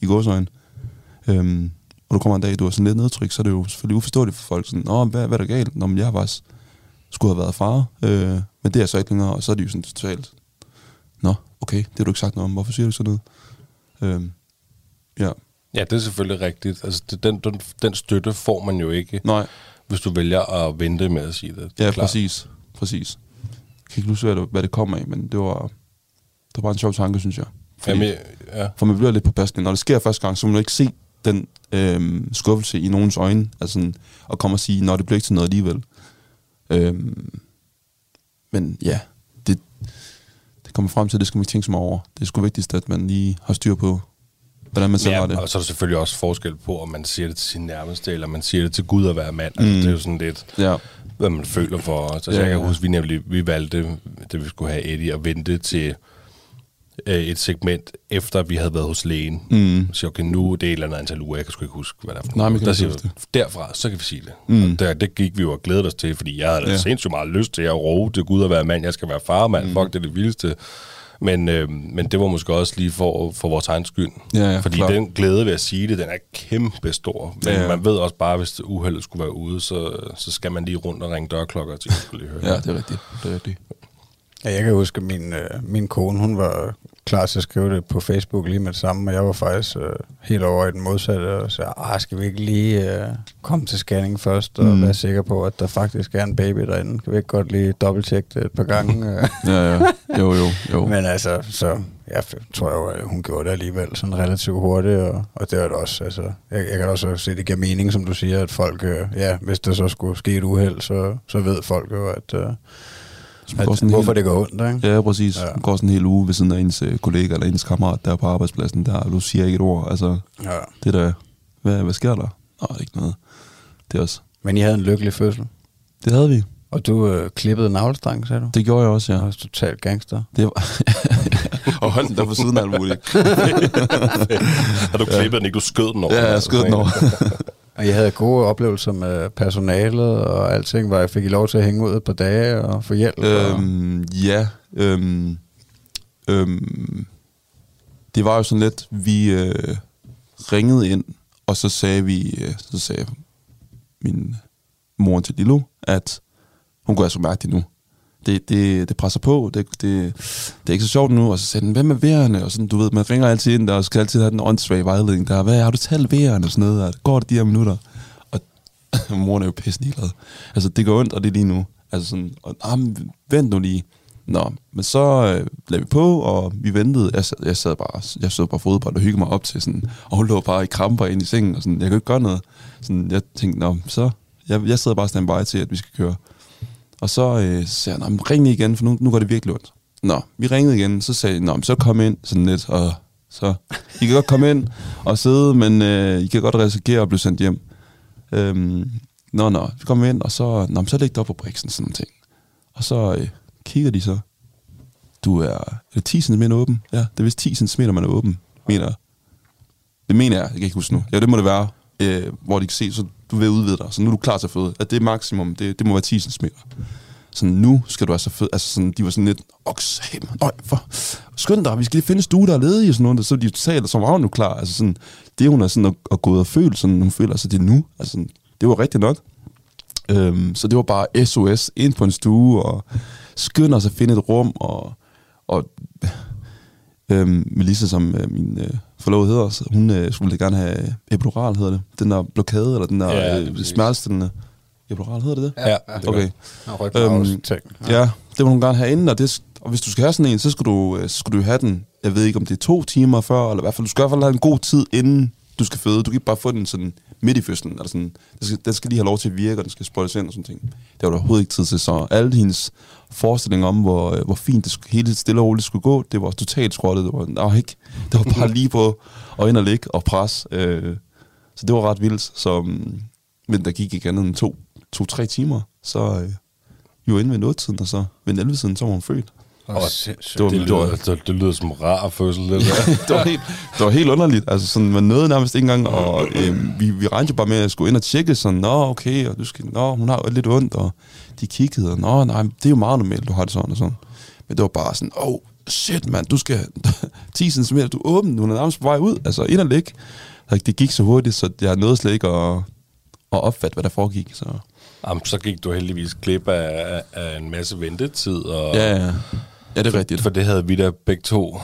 i gåsøjne. Øhm, og du kommer en dag, du er sådan lidt nedtryk, så er det jo selvfølgelig uforståeligt for folk. Sådan, Nå, hvad, hvad er der galt? Nå, men jeg har faktisk skulle have været far, øh, men det er så ikke længere, og så er det jo sådan totalt, nå, okay, det har du ikke sagt noget om, hvorfor siger du sådan noget? Øhm, ja, Ja, det er selvfølgelig rigtigt. Altså, det, den, den, den støtte får man jo ikke, nej, hvis du vælger at vente med at sige det. det ja, klart. præcis, præcis. Jeg kan ikke huske, hvad det, hvad det kom af, men det var, det var bare en sjov tanke, synes jeg. Fordi, Jamen, ja. For man bliver lidt på pasning. Når det sker første gang, så må man ikke se den øhm, skuffelse i nogens øjne, altså sådan, og komme og sige, når det bliver ikke til noget alligevel. Øhm, men ja, det, det kommer frem til, at det skal man ikke tænke så meget over. Det er sgu vigtigst, at man lige har styr på, hvordan man selv har ja, det. og så er der selvfølgelig også forskel på, om man siger det til sin nærmeste, eller man siger det til Gud at være mand. Altså, Mm. det er jo sådan lidt, Ja, hvad man føler for. Altså, Ja, jeg kan ja. huske, vi nemlig vi valgte, da vi skulle have Eddie, at vente til øh, et segment, efter vi havde været hos lægen. Mm. Så okay, nu er det et eller andet antal uger, jeg kan sgu ikke huske, hvad der er Nej, men der siger derfra, så kan vi sige det. Mm. Og der, det gik vi jo og glædede os til, fordi jeg havde Ja. sindssygt meget lyst til at råbe til Gud at være mand, jeg skal være far, mand, mm. fuck, det er det vildeste. Men, øh, men det var måske også lige for, for vores egen skyld. Ja, ja, Fordi klart. den glæde ved at sige det, den er kæmpe stor. Men Ja, ja, ja. man ved også bare, hvis uheldet skulle være ude, så, så skal man lige rundt og ringe dørklokker og tænke, skulle lige høre. ja, det er rigtigt. Det er rigtigt. Ja, jeg kan huske, at min, øh, min kone, hun var klar til at skrive det på Facebook lige med det samme, og jeg var faktisk øh, helt over i den modsatte, og sagde, ah, skal vi ikke lige øh, komme til scanning først, og Mm. være sikre på, at der faktisk er en baby derinde? Kan vi ikke godt lige dobbelttjekke det et par gange? Ja, ja. Jo, jo, jo. Men altså, så jeg tror jo, at hun gjorde det alligevel sådan relativt hurtigt, og, og det er det også, altså, jeg, jeg kan også se, at det giver mening, som du siger, at folk, øh, ja, hvis der så skulle ske et uheld, så, så ved folk jo, at, øh, Så at sådan hvorfor helt- det går ondt, ikke? Ja, præcis. Ja. Ja. Man går sådan en hel uge ved siden af ens øh, kollega eller ens kammerat der på arbejdspladsen, der og du siger ikke et ord. Altså, Ja. det der, hvad, hvad sker der? Nå, ikke noget. Det er også, Men I havde en lykkelig fødsel. det havde vi. Og du øh, klippede navlestrang, sagde du? Det gjorde jeg også, ja. var også totalt gangster. Det var, og holdt den der på siden af alt muligt. Har du klippet den ikke? Du skød den over. Ja, jeg skød den over. Og jeg havde gode oplevelser med personalet og alting, hvor jeg fik I lov til at hænge ud et par dage og få hjælp. og... Øhm, ja, øhm, øhm, det var jo sådan lidt, vi øh, ringede ind, og så sagde vi, øh, så sagde min mor til Lilo, at hun kunne altså mærke det nu. Det, det, det presser på, det, det, det er ikke så sjovt nu. Og så sagde den, hvem er vejerne? Og sådan, du ved, man ringer altid ind der, og skal altid have den åndssvage vejledning der. Hvad har du talt vejerne og sådan noget? der. går det de her minutter? Og moren er jo pisse ligeglad. Altså, det går ondt, og det er lige nu. Altså sådan, og, ah, vent nu lige. Nå, men så øh, lagde vi på, og vi ventede. Jeg sad, jeg sad bare, jeg sad bare fodbold og hyggede mig op til sådan, og hun lå bare i kramper ind i sengen, og sådan, jeg kunne ikke gøre noget. Sådan, jeg tænkte, nå, så, jeg, jeg sidder bare standby til, at vi skal køre. Og så øh, sagde jeg, ring lige igen, for nu, nu går det virkelig ondt. Nå, vi ringede igen, så sagde jeg, nå, så kom ind sådan lidt, og så, I kan godt komme ind og sidde, men øh, I kan godt risikere at blive sendt hjem. Øhm, nå, nå, vi kom ind, og så, nå, men så læg det op på briksen, sådan nogle ting. Og så øh, kigger de så, du er, er det 10 cm åben? Ja, det er vist 10 cm, man er åben, mener jeg. Det mener jeg, jeg kan ikke huske nu. Ja, det må det være, øh, hvor de kan se, så du vil udvide dig, så nu er du klar til at føde. At det er maksimum, det, det må være 10 cm. Så nu skal du altså føde, altså sådan, de var sådan lidt, okse, øj, for, skynd dig, vi skal lige finde en stue, der er ledig, og sådan noget, så de taler som var nu klar, altså sådan, det hun er sådan at, at gå ud og føle, sådan, hun føler, sig det er nu, altså sådan, det var rigtigt nok. Øhm, så det var bare SOS ind på en stue, og skynd os at finde et rum, og, og øhm, Melissa, som øh, min øh, forlovede hedder, så hun øh, skulle gerne have epidural, hedder det. Den der blokade, eller den der Ja, øh, smertestillende epidural, hedder det det? Ja, det Okay. Rygmavs Øhm, ting. Ja, det vil hun gerne have inden, og, det, og hvis du skal have sådan en, så skal, du, øh, så skal du have den, jeg ved ikke om det er to timer før, eller i hvert fald, du skal i hvert fald have en god tid inden du skal føde. Du kan ikke bare få den sådan midt i fødslen, eller sådan, den skal, den skal lige have lov til at virke, og den skal sprøjtes ind og sådan ting. Det var der overhovedet ikke tid til, så alle hendes forestillinger om, hvor, øh, hvor fint det skulle, hele stille og roligt skulle gå, det var totalt skrottet. Det var, nej, ikke. Det var bare lige på og ind og ligge og pres. Øh, så det var ret vildt. Så, mm, men der gik ikke andet end to, to-tre timer, så øh, vi var inde ved noget og så ved 11 siden, så var hun født. Og det var- Det lyder, det, det lyder som rar fødsel, det der. det, var helt, det var helt underligt. Altså, sådan, man nåede nærmest ikke engang, og øh, vi, vi regnede jo bare med at skulle ind og tjekke, sådan, nå, okay, og du skal, nå, hun har lidt ondt, og de kiggede, og nå, nej, det er jo meget normalt, du har det sådan og sådan. Men det var bare sådan, oh, shit, mand, du skal 10 cm, du er åben, du er nærmest på vej ud, altså ind og ligge. Det gik så hurtigt, så jeg nåede slet ikke at, at opfatte, hvad der foregik. Så. Jamen, så gik du heldigvis glip af, af en masse ventetid. Og, Ja, ja. Ja, det er rigtigt. For det havde vi da begge to.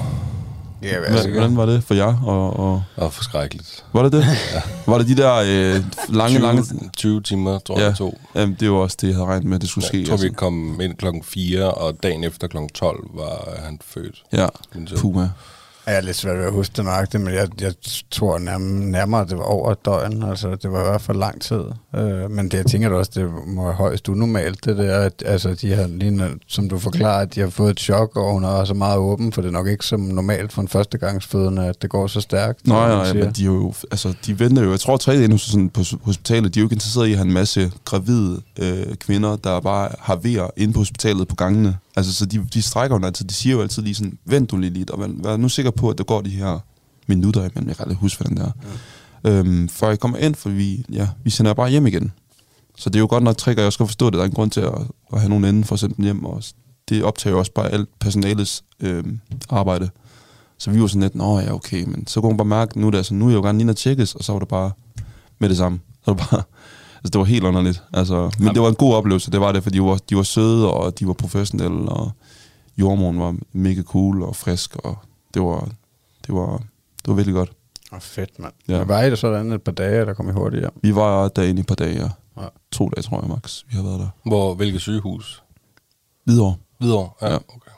Ja, Hvad, hvordan var det for jer? Og, og, Og forskrækkeligt. var det det? Ja. Var det de der øh, lange, 20, lange... 20 timer, tror jeg, Ja, det tog. jamen, det var også det, jeg havde regnet med, det skulle ske. Jeg tror, vi altså. kom ind klokken 4, og dagen efter klokken 12 var han født. Ja. Puma. Jeg er lidt svært ved at huske det nøjagtigt, men jeg, jeg tror nærmere, nærmere, at det var over et døgn. Altså, det var i hvert fald lang tid. Øh, men det, jeg tænker da også, det må være højst unormalt, det der, at altså, de har lige, som du forklarer, at de har fået et chok, og hun er så meget åben, for det er nok ikke som normalt for en førstegangsfødende, at det går så stærkt. Nej, nej, men de, er jo, altså, de venter jo. Jeg tror, at tre dage sådan på hospitalet, de er jo ikke interesseret i at have en masse gravide øh, kvinder, der bare har vejer inde på hospitalet på gangene. Altså, så de, de strækker jo altid. De siger jo altid lige sådan, vent du lige lidt, og vær, vær nu sikker på, at der går de her minutter imellem. Jeg kan aldrig huske, hvordan det er. Ja. Øhm, før jeg kommer ind, for vi, ja, vi sender bare hjem igen. Så det er jo godt nok trick, og jeg skal forstå det. Der er en grund til at, at have nogen inden for at sende dem hjem. Og det optager jo også bare alt personalets øh, arbejde. Så vi var sådan lidt, nå ja, okay, men så kunne hun bare mærke, nu er, det, altså, nu er jeg jo gerne lige at tjekkes, og så var det bare med det samme. Så var det bare, altså det var helt underligt. Altså, men det var en god oplevelse, det var det, fordi de var, de var søde, og de var professionelle, og jordmoren var mega cool og frisk, og det var, det var, det var virkelig godt. Åh, fedt, mand. Ja. Ja. Var I der sådan et par dage, der kom I hurtigt hjem? Vi var derinde i et par dage, ja. Ja. To dage, tror jeg, max. Vi har været der. Hvor, hvilket sygehus? Hvidovre. Hvidovre? Ja, Ja. okay.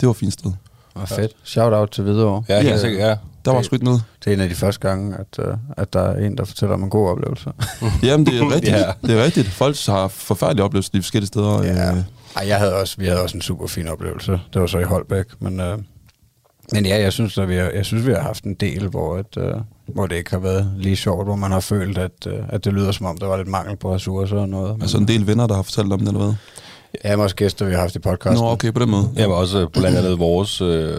Det var et fint sted. Åh, fedt. Shout out til Hvidovre. Ja, helt Ja. sikkert, ja. Der var Det- sgu ikke noget. Det er en af de første gange, at, uh, at der er en, der fortæller om en god oplevelse. Jamen, det er rigtigt. Ja. Det er rigtigt. Folk har forfærdelige oplevelser de forskellige steder. Ja. Øh, Ej, jeg havde også, vi havde også en super fin oplevelse. Det var så i Holbæk, men, øh, men ja, jeg synes, at vi har, jeg synes, vi har haft en del, hvor, et, øh, hvor det ikke har været lige sjovt, hvor man har følt, at, øh, at det lyder som om, der var lidt mangel på ressourcer og noget. Altså en del venner, der har fortalt om det, eller hvad? Ja, også gæster, vi har haft i podcasten. Nå, okay, på den måde. Jamen også øh, blandt andet vores, øh,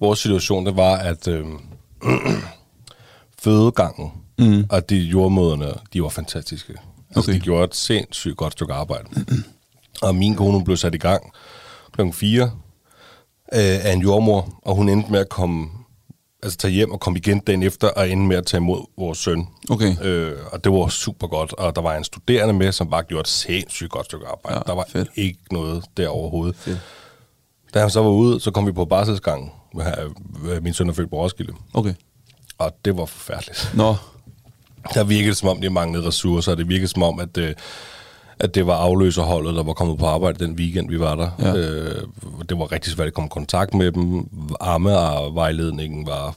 vores situation, det var, at øh, fødegangen Mm. og de jordmøderne, de var fantastiske. Altså, Okay. de gjorde et sindssygt godt stykke arbejde. og min kone blev sat i gang klokken 4 øh, af en jordmor, og hun endte med at komme, altså tage hjem og komme igen dagen efter, og endte med at tage imod vores søn. Okay. Øh, og det var super godt, og der var en studerende med, som bare gjorde et sindssygt godt stykke arbejde. Ja, der var fedt. ikke noget der overhovedet. Fedt. Da han så var ude, så kom vi på barselsgangen. Min søn er født på Roskilde. Okay. Og det var forfærdeligt. Nå, Der virkede som om de manglede ressourcer. Det virkede som om, at, øh, at det var afløserholdet, der var kommet på arbejde den weekend, vi var der. Ja. Øh, det var rigtig svært at komme i kontakt med dem. Arme og vejledningen var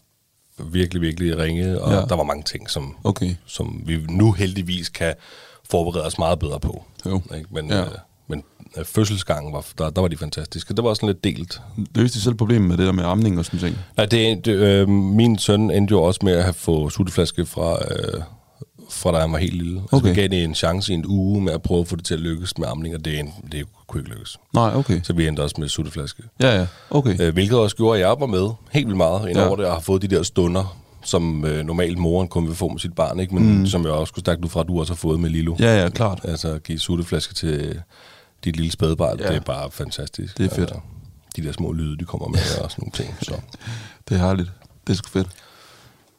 virkelig, virkelig ringe, og Ja. der var mange ting, som, okay. som vi nu heldigvis kan forberede os meget bedre på. Jo. Ikke? Men, Ja. øh, fødselsgangen, var, der, der var de fantastiske. Det var sådan lidt delt. Løste de selv problemet med det der med amning og sådan ting? Nej, det, det, øh, min søn endte jo også med at have fået sutteflaske fra, øh, fra da han var helt lille. Altså, Okay. vi gav en chance i en uge med at prøve at få det til at lykkes med amning, og det, en- det kunne ikke lykkes. Nej, okay. Så vi endte også med sutteflaske. Ja, ja. Okay. Øh, hvilket også gjorde, at jeg var med helt vildt meget ind Ja. det, og har fået de der stunder, som øh, normalt moren kun vil få med sit barn, ikke? men mm. som jeg også skulle stærkt ud fra, at du også har fået med Lilo. Ja, ja, klart. Altså at give sutteflaske til dit lille spædbarn, Ja. det er bare fantastisk. Det er fedt. Altså, de der små lyde, de kommer med og sådan nogle ting. Så. Det er herligt. Det er sgu fedt.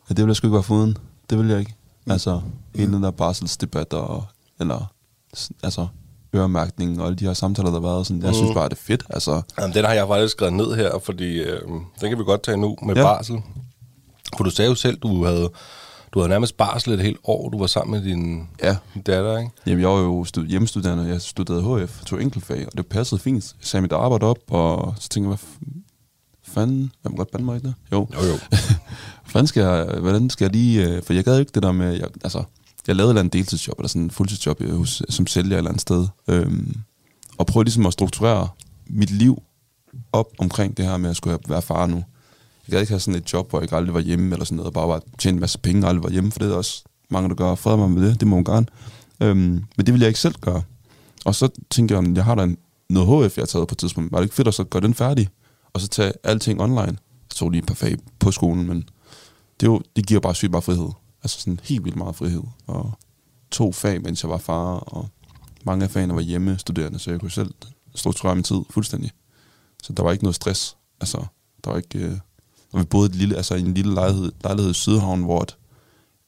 Ja, det vil jeg sgu ikke være foruden. Det vil jeg ikke. Altså, hele den der barselsdebat og, eller, altså, øremærkning og alle de her samtaler, der har været. Sådan, jeg synes bare, det er fedt. Altså, Jamen, den har jeg faktisk skrevet ned her, fordi øh, den kan vi godt tage nu med ja. barsel. For du sagde jo selv, du havde, du havde nærmest barsel et helt år, du var sammen med din, Ja. datter, ikke? Jamen, jeg var jo stud- hjemmestuderende, jeg studerede HF, tog enkeltfag, og det passede fint. Jeg sagde mit arbejde op, og så tænkte jeg, hvad fanden, jeg må godt bande mig ikke det? Jo. Jo, jo. Hvordan skal jeg, hvordan skal jeg lige... øh, For jeg gad ikke det der med... Jeg, altså, jeg lavede et eller andet deltidsjob, eller sådan en fuldtidsjob øh, hos, som sælger et eller andet sted. Øhm, og prøvede ligesom at strukturere mit liv op omkring det her med at skulle være far nu. Jeg gad ikke have sådan et job, hvor jeg ikke aldrig var hjemme, eller sådan noget, og bare var tjene en masse penge og aldrig var hjemme, for det er også mange, der gør. Fred mig med det, det må man gerne. Øhm, men det ville jeg ikke selv gøre. Og så tænkte jeg, jeg har da en, noget HF, jeg har taget på et tidspunkt. Var det ikke fedt at så gøre den færdig? Og så tage alting online. Jeg tog lige et par fag på skolen, men det, jo, det giver bare sygt meget frihed. Altså sådan helt vildt meget frihed. Og to fag, mens jeg var far, og mange af fagene var hjemme studerende, så jeg kunne selv strukturere min tid fuldstændig. så der var ikke noget stress. Altså, der var ikke... Øh, og vi boede et lille, altså, i en lille lejlighed, lejlighed i Sydhavn, hvor et,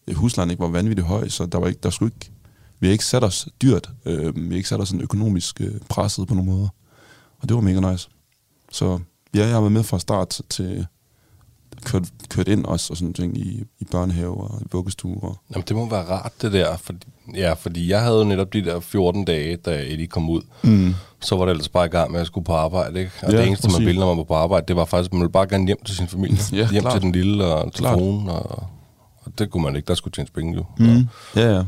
øh, huslejen ikke var vanvittigt høj, så der var ikke, der skulle ikke, vi har ikke sat os dyrt, øh, vi har ikke sat os sådan økonomisk øh, presset på nogen måde. Og det var mega nice. Så ja, jeg har været med fra start til kørt, kørt ind også og sådan ting i, i børnehave og i vuggestue. Og, Jamen, det må være rart, det der. Fordi, ja, fordi jeg havde jo netop de der 14 dage, da Eddie kom ud. Mm. Så var det ellers bare i gang med at skulle på arbejde, ikke? Og Ja, det eneste, man ville, når man var på arbejde, det var faktisk, at man ville bare gerne hjem til sin familie. Ja, hjem klart. til den lille og Klart. telefonen, og, og det kunne man ikke. Der skulle tjenes penge jo. mm. Ja, ja.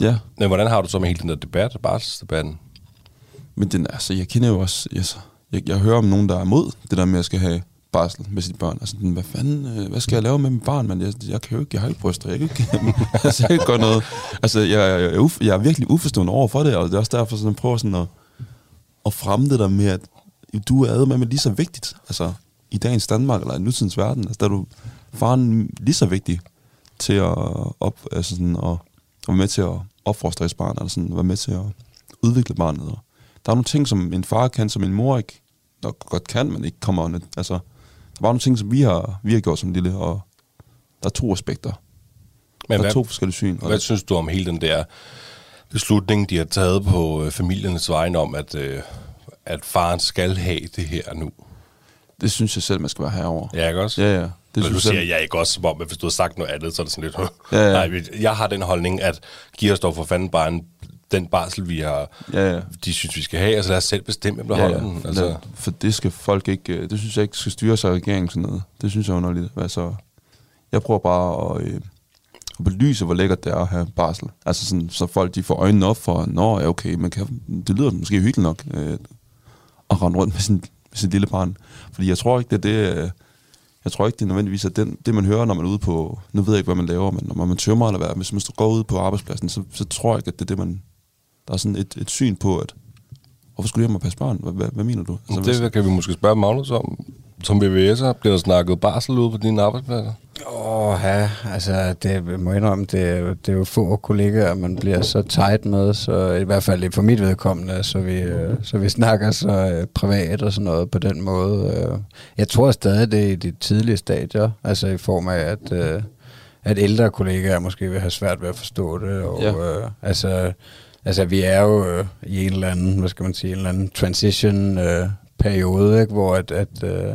Ja, Men hvordan har du så med hele den der debat, barselsdebatten? Men den, altså, jeg kender jo også... Altså, jeg, jeg hører om nogen, der er imod det der med, at jeg skal have barsel med sine børn. Altså, den, hvad fanden, øh, hvad skal jeg lave med mit barn? Men jeg, jeg kan jo ikke, jeg har ikke bryster, jeg kan ikke, altså, jeg kan gøre noget. Altså, jeg, jeg, jeg, er uf, jeg er virkelig uforstående over for det, og det er også derfor, sådan, jeg prøver sådan at, at fremme det der med, at du er med lige så vigtigt, altså, i dagens Danmark, eller i nutidens verden, altså, der er du faren lige så vigtig til at, op, altså sådan, at, at være med til at opfostre et barn, eller sådan, være med til at udvikle barnet. Og der er nogle ting, som en far kan, som en mor ikke nok godt kan, men ikke kommer net. Altså, der er bare nogle ting, som vi har, vi har gjort som lille, og der er to aspekter. Men der hvad, er to forskellige syn. Hvad synes du om hele den der beslutning, de har taget på øh, familiernes vegne om, at, øh, at faren skal have det her nu? det synes jeg selv, man skal være herover. Ja, ikke også? Ja, ja. Det Det Men du jeg siger jeg ikke også, som om, hvis du havde sagt noget andet, så er det sådan lidt... Ja, ja. Nej, jeg har den holdning, at giv os dog for fanden bare en, den barsel, vi har, Ja, ja. de synes, vi skal have. Altså lad os selv bestemme, hvem der Ja, holder ja. den. Altså, Altså. For det skal folk ikke, øh, det synes jeg ikke skal styres af regeringen sådan noget. Det synes jeg er underligt. Altså, jeg prøver bare at, øh, at belyse, hvor lækkert det er at have barsel. Altså sådan, så folk de får øjnene op for, nå, ja, okay, man kan, det lyder måske hyggeligt nok øh, at rende rundt med sin, med sin lille barn. Fordi jeg tror ikke, det er det, øh, jeg tror ikke, det er nødvendigvis at den, det, man hører, når man er ude på, nu ved jeg ikke, hvad man laver, men når man tømmer eller hvad, hvis man går ud på arbejdspladsen, så, så tror jeg ikke, at det er det, man, der er sådan et, et syn på, at hvorfor skulle jeg hjem og passe børn? Hvad, hvad, hvad mener du? Altså, hvis- det kan vi måske spørge Magnus om. Som VVS'er, bliver der snakket barsel ude på dine arbejdspladser? Åh, ja, altså, det jeg må indrømme, det, er det er jo få kollegaer, man bliver så tight med, så i hvert fald for mit vedkommende, så vi, øh, så vi snakker så øh, privat og sådan noget på den måde. øh. Jeg tror stadig, det er i de tidlige stadier, altså i form af, at, at ældre kollegaer måske vil have svært ved at forstå det, og Ja. øh, altså, altså, vi er jo øh, i en eller anden, hvad skal man sige, en eller anden transition øh, periode, ikke, hvor at, at øh,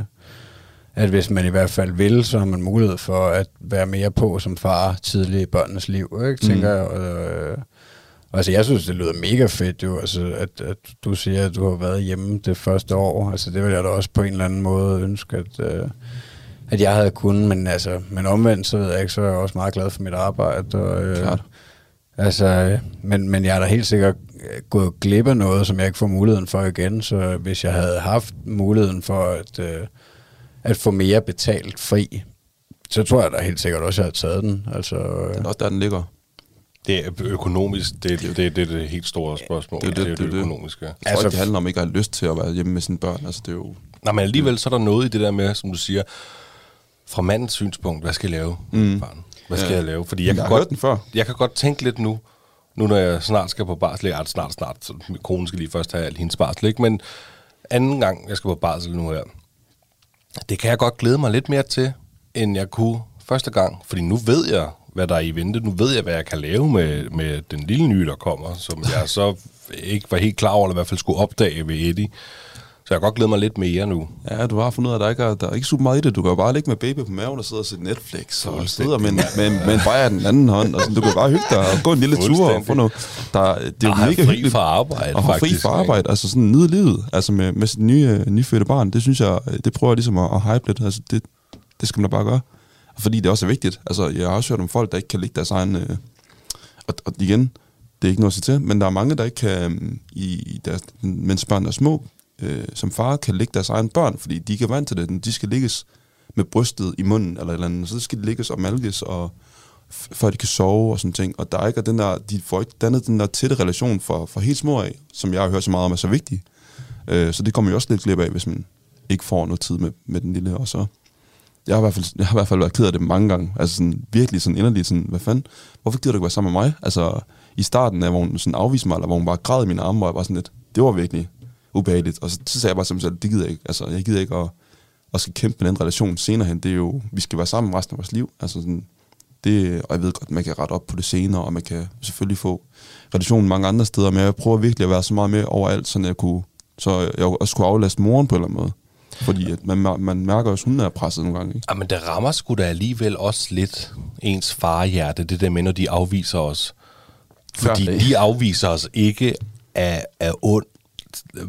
at hvis man i hvert fald vil, så har man mulighed for at være mere på som far tidligt i børnenes liv, ikke, tænker Mm. jeg. Og, øh, altså, jeg synes, det lyder mega fedt jo, altså, at, at du siger, at du har været hjemme det første år. Altså, det vil jeg da også på en eller anden måde ønske, at, øh, at jeg havde kunnet, men, altså, men omvendt, så ved jeg ikke, så er jeg også meget glad for mit arbejde. Og, øh, Klart. Altså, men, men jeg er da helt sikkert gået glip af noget, som jeg ikke får muligheden for igen. Så hvis jeg havde haft muligheden for at, øh, at få mere betalt fri, så tror jeg da helt sikkert også, at jeg havde taget den. Altså, øh, Det er også der, den ligger. Det er økonomisk, det, det, det, det er det helt store spørgsmål. Det er Det det, er det, det er det. økonomiske. Jeg tror Altså, ikke, det handler om ikke at have lyst til at være hjemme med sine børn. Altså, det er jo... Nej, men alligevel så er der noget i det der med, som du siger, fra mandens synspunkt, hvad skal jeg lave? Mm. Barn? Hvad skal Ja. jeg lave? Fordi jeg Jeg kan, godt, den før. jeg kan godt tænke lidt nu, nu når jeg snart skal på barsel, ikke? snart, snart, så min kone skal lige først have al hendes barsel, ikke? men anden gang, jeg skal på barsel nu her, det kan jeg godt glæde mig lidt mere til, end jeg kunne første gang, fordi nu ved jeg, hvad der er i vente, nu ved jeg, hvad jeg kan lave med, med den lille nye, der kommer, som jeg så ikke var helt klar over, eller i hvert fald skulle opdage ved Eddie. Så jeg kan godt glæde mig lidt mere nu. Ja, du har fundet ud af, at der ikke er, der er ikke super meget i det. Du kan jo bare ligge med baby på maven og sidde og se Netflix, og sidde med, med, med en bajer i den anden hånd. Og sådan. Du kan bare hygge dig og gå en lille tur og få noget. Der, det er jo Og mega fri hyggeligt. fra arbejde, Og have fri faktisk, fra arbejde. Altså sådan nyde livet altså med, med sit nye, øh, nyfødte barn. Det synes jeg, det prøver jeg ligesom at, at hype lidt. Altså det, det skal man da bare gøre. Fordi det også er vigtigt. Altså jeg har også hørt om folk, der ikke kan ligge deres egen... Øh, og, og igen, det er ikke noget at sige til, men der er mange, der ikke kan, i i deres, mens børn er små, øh, som far kan ligge deres egen børn, fordi de ikke er vant til det. De skal ligges med brystet i munden, eller et eller andet, så skal de ligges og malkes, og før de kan sove og sådan ting. Og der er ikke den der, de får ikke dannet den der tætte relation for, for helt små af, som jeg har hørt så meget om er så vigtig. Øh, så det kommer jo også lidt glip af, hvis man ikke får noget tid med, med den lille, og så jeg har, i hvert fald, jeg har i hvert fald været ked af det mange gange. Altså sådan, virkelig sådan inderligt sådan, hvad fanden, hvorfor gider du ikke være sammen med mig? Altså, i starten af, hvor hun sådan afviste mig, eller hvor hun bare græd i mine arme, og jeg var sådan lidt, det var virkelig, ubehageligt. Og så, så sagde jeg bare simpelthen, det gider jeg ikke. Altså, jeg gider ikke at, at skal kæmpe med den relation senere hen. Det er jo, vi skal være sammen resten af vores liv. Altså sådan, det, og jeg ved godt, man kan rette op på det senere, og man kan selvfølgelig få relationen mange andre steder, men jeg prøver virkelig at være så meget med overalt, så jeg kunne, så jeg også kunne aflaste moren på en eller anden måde. Fordi at man, man mærker jo, at hun er presset nogle gange. Ikke? Ja, men det rammer sgu da alligevel også lidt ens farhjerte, det der med, når de afviser os. Fordi dag. de afviser os ikke af, af ond.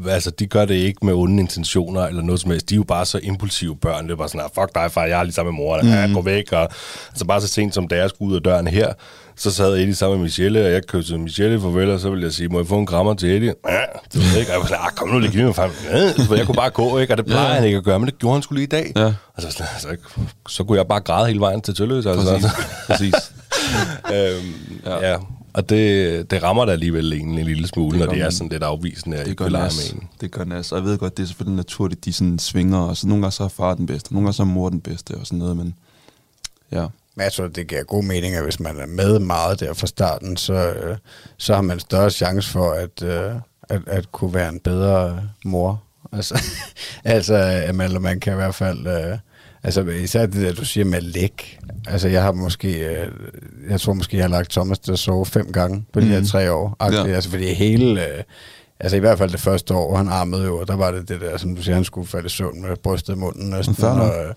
Altså, de gør det ikke med onde intentioner eller noget som helst. De er jo bare så impulsive børn. Det er bare sådan, ah, fuck dig, far, jeg er lige sammen med mor. Mm. Ja, gå væk. Og, altså bare så sent som da jeg skulle ud af døren her, så sad Eddie sammen med Michelle, og jeg kyssede Michelle farvel, og så ville jeg sige, må jeg få en krammer til Eddie? Ja, det ved jeg ikke. Og jeg var sådan, ah, kom nu lige, giv mig frem. Ja, for jeg kunne bare gå, ikke? Og det plejer Ja. han ikke at gøre, men det gjorde han skulle lige i dag. Ja. Og så, sådan, altså, så kunne jeg bare græde hele vejen til Tølløs. Altså. Præcis. Præcis. øhm, ja. Ja. Og det, det rammer da alligevel en, en lille smule, Det når det er sådan lidt afvisende, Det gør nas. med en. Det gør nas. Og jeg ved godt, det er selvfølgelig naturligt, de sådan svinger, og så nogle gange så er far den bedste, nogle gange så er mor den bedste, og sådan noget, men ja. Men jeg tror, det giver god mening, at hvis man er med meget der fra starten, så, øh, så har man større chance for at, øh, at, at kunne være en bedre mor. Altså, altså at man, man kan i hvert fald... Øh, altså især det der, du siger med læg. Altså jeg har måske... Øh, jeg tror måske, jeg har lagt Thomas til at sove fem gange på de her Mhm. tre år. Ja. Ja. Altså fordi hele... Øh, Altså i hvert fald det første år, han armede jo, der var det det der, som du siger, han skulle falde i søvn med brystet i munden næsten. Nok. Og, øh,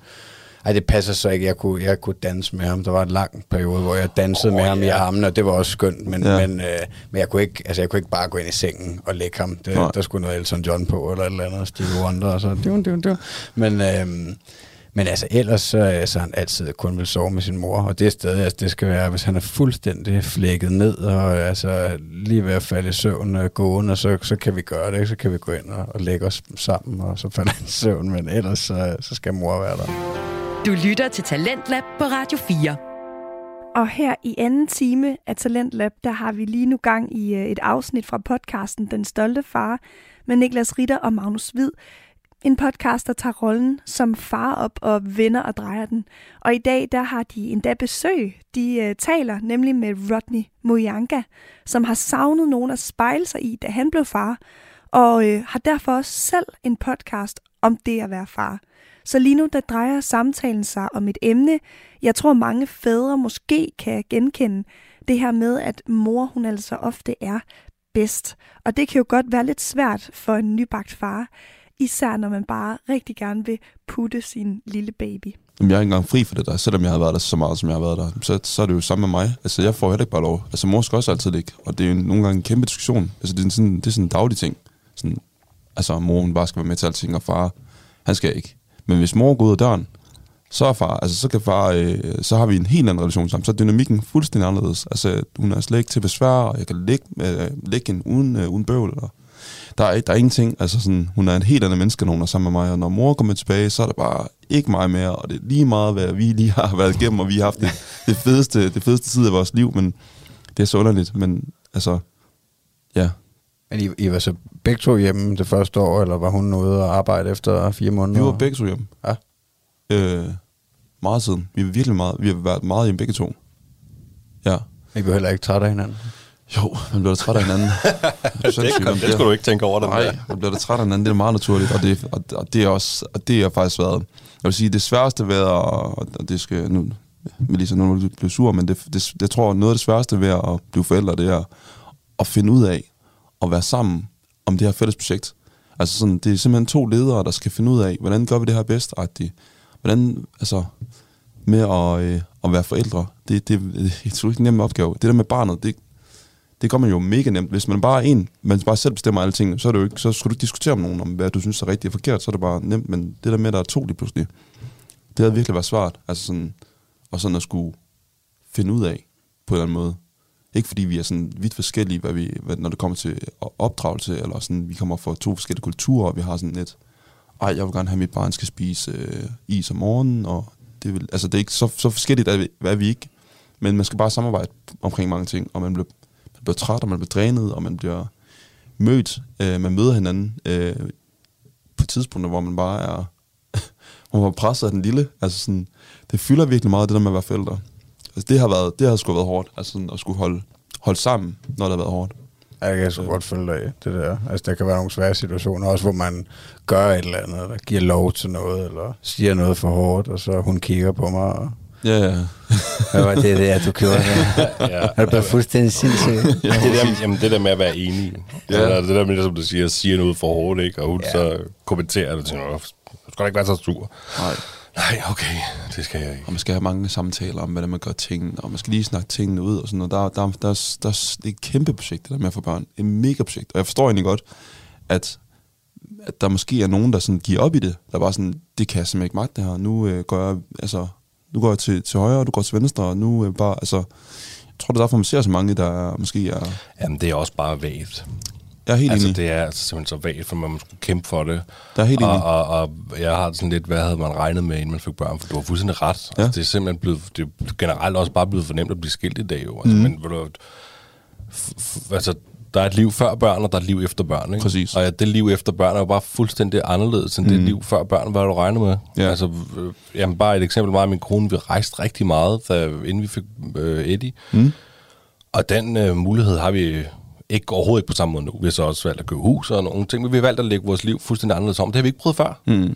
ej, det passer så ikke. Jeg kunne, jeg kunne danse med ham. Der var en lang periode, hvor jeg dansede oh, med ham i armene, og det var også skønt. Men, Ja. ja. men, øh, men jeg, kunne ikke, altså, jeg kunne ikke bare gå ind i sengen og lægge ham. Det, Nej. der skulle noget Elton John på, eller et eller andet Stevie Wonder. Og så, du, du, du. Men, øh, men altså, ellers så, så har han altid kun vil sove med sin mor. Og det er stadig, altså, det skal være, hvis han er fuldstændig flækket ned, og altså, lige ved at falde i søvn øh, gående, så, så kan vi gøre det. ikke? Så kan vi gå ind og, og lægge os sammen, og så falder han i søvn. Men ellers så, så skal mor være der. Du lytter til Talentlab på Radio 4. Og her i anden time af Talentlab, der har vi lige nu gang i øh, et afsnit fra podcasten Den Stolte Far med Niklas Ritter og Magnus Hvid. En podcast, der tager rollen som far op og vender og drejer den. Og i dag, der har de endda besøg. De øh, taler nemlig med Rodney Moyanga, som har savnet nogen at spejle sig i, da han blev far, og øh, har derfor også selv en podcast om det at være far. Så lige nu, der drejer samtalen sig om et emne, jeg tror mange fædre måske kan genkende. Det her med, at mor hun altså ofte er bedst. Og det kan jo godt være lidt svært for en nybagt far, især når man bare rigtig gerne vil putte sin lille baby. Jamen, jeg er ikke engang fri for det der, selvom jeg har været der så meget, som jeg har været der. Så, så er det jo samme med mig. Altså, jeg får heller ikke bare lov. Altså, mor skal også altid ligge. Og det er jo nogle gange en kæmpe diskussion. Altså, det er sådan, det er sådan en daglig ting. Sådan, altså, mor hun bare skal være med til alting, og far, han skal ikke. Men hvis mor går ud af døren, så er far, altså så kan far, øh, så har vi en helt anden relation sammen. Så er dynamikken fuldstændig anderledes. Altså, hun er slet ikke til besvær, og jeg kan ligge, øh, ligge hende uden, øh, uden bøvl. Og der, er, der er ingenting, altså sådan, hun er en helt anden menneske, når hun er sammen med mig, og når mor kommer tilbage, så er der bare ikke mig mere, og det er lige meget, hvad vi lige har været igennem, og vi har haft det, det, fedeste, det fedeste tid af vores liv, men det er så underligt, men altså, ja. Men I, I var så begge to hjemme det første år, eller var hun ude og arbejde efter fire måneder? Vi var begge to hjemme. Ja. Øh, meget siden. Vi var virkelig meget, vi har været meget hjemme begge to. Ja. I var heller ikke trætte af hinanden? Jo, man bliver da træt af hinanden. Det, kan, det skulle du ikke tænke over, den Nej, der. man bliver da træt af hinanden, det er meget naturligt, og det, og, og det er også, og det har faktisk været, jeg vil sige, det sværeste ved at, og det skal, nu, Melissa, nu er du blevet sur, men det, det, jeg tror, noget af det sværeste ved at blive forældre, det er at finde ud af, at være sammen om det her fælles projekt. Altså sådan, det er simpelthen to ledere, der skal finde ud af, hvordan gør vi det her bedst, -agtigt. Hvordan, altså, med at, øh, at være forældre, det, det, det er sgu ikke en nem opgave. Det der med barnet, det, det gør man jo mega nemt. Hvis man bare er en, man bare selv bestemmer alle ting, så, er det jo ikke, så skal du ikke diskutere med nogen om, hvad du synes er rigtigt og forkert, så er det bare nemt. Men det der med, at der er to lige pludselig, det havde virkelig været svært. Altså sådan, og sådan at skulle finde ud af på en eller anden måde. Ikke fordi vi er sådan vidt forskellige, hvad vi, hvad, når det kommer til opdragelse, eller sådan, vi kommer fra to forskellige kulturer, og vi har sådan lidt, ej, jeg vil gerne have, at mit barn skal spise øh, is om morgenen, og det, vil, altså, det er ikke så, så forskelligt, at vi, hvad vi ikke. Men man skal bare samarbejde omkring mange ting, og man bliver, bliver træt, og man bliver drænet, og man bliver mødt, øh, man møder hinanden øh, på tidspunkter, hvor man bare er, hvor man er presset af den lille. Altså sådan, det fylder virkelig meget, det der med at være forældre. Altså det har været, det har sgu været hårdt, altså sådan at skulle holde, holde sammen, når det har været hårdt. Jeg kan så godt følge dig det der. Altså, der kan være nogle svære situationer, også hvor man gør et eller andet, eller giver lov til noget, eller siger noget for hårdt, og så hun kigger på mig, og Ja, ja. hvad var det der, du gjorde? Ja. Er du blevet fuldstændig sindssyg? det, der, jamen, det der med at være enig. Ja. Ja. Det der med, som du siger, siger noget for hårdt, ikke? Og hun Ja. ja. så kommenterer det til noget. Du skal da ikke være så sur. Nej. Nej, okay, det skal jeg ikke. Og man skal have mange samtaler om, hvordan man gør tingene, og man skal lige snakke tingene ud og sådan noget. Der, der, der, der, der, det er et kæmpe projekt, det der med at få børn. Et mega projekt. Og jeg forstår egentlig godt, at, at der måske er nogen, der sådan giver op i det. Der er bare sådan, det kan jeg simpelthen ikke magte det her. Nu øh, går jeg, altså, nu går jeg til, til højre, og du går til venstre, og nu øh, bare, altså, jeg tror, det er derfor, man ser så mange, der er, måske er... Jamen, det er også bare vagt. Jeg er helt altså, enig. det er altså simpelthen så vagt, for man skulle kæmpe for det. Der er helt og, enig. og, og, jeg har sådan lidt, hvad havde man regnet med, inden man fik børn? For du har fuldstændig ret. Ja. Altså, det er simpelthen blevet, det er generelt også bare blevet for nemt at blive skilt i dag, jo. Altså, mm. Men du, f- f- altså, der er et liv før børn, og der er et liv efter børn, ikke? Præcis. Og ja, det liv efter børn er jo bare fuldstændig anderledes, end mm. det liv før børn, hvad du regner med. Ja. Altså, øh, jamen, bare et eksempel, mig og min kone, vi rejste rigtig meget, da, inden vi fik øh, Eddie. Mm. Og den øh, mulighed har vi ikke overhovedet ikke på samme måde nu. Vi har så også valgt at købe hus og nogle ting, men vi har valgt at lægge vores liv fuldstændig anderledes om. Det har vi ikke prøvet før. Mm.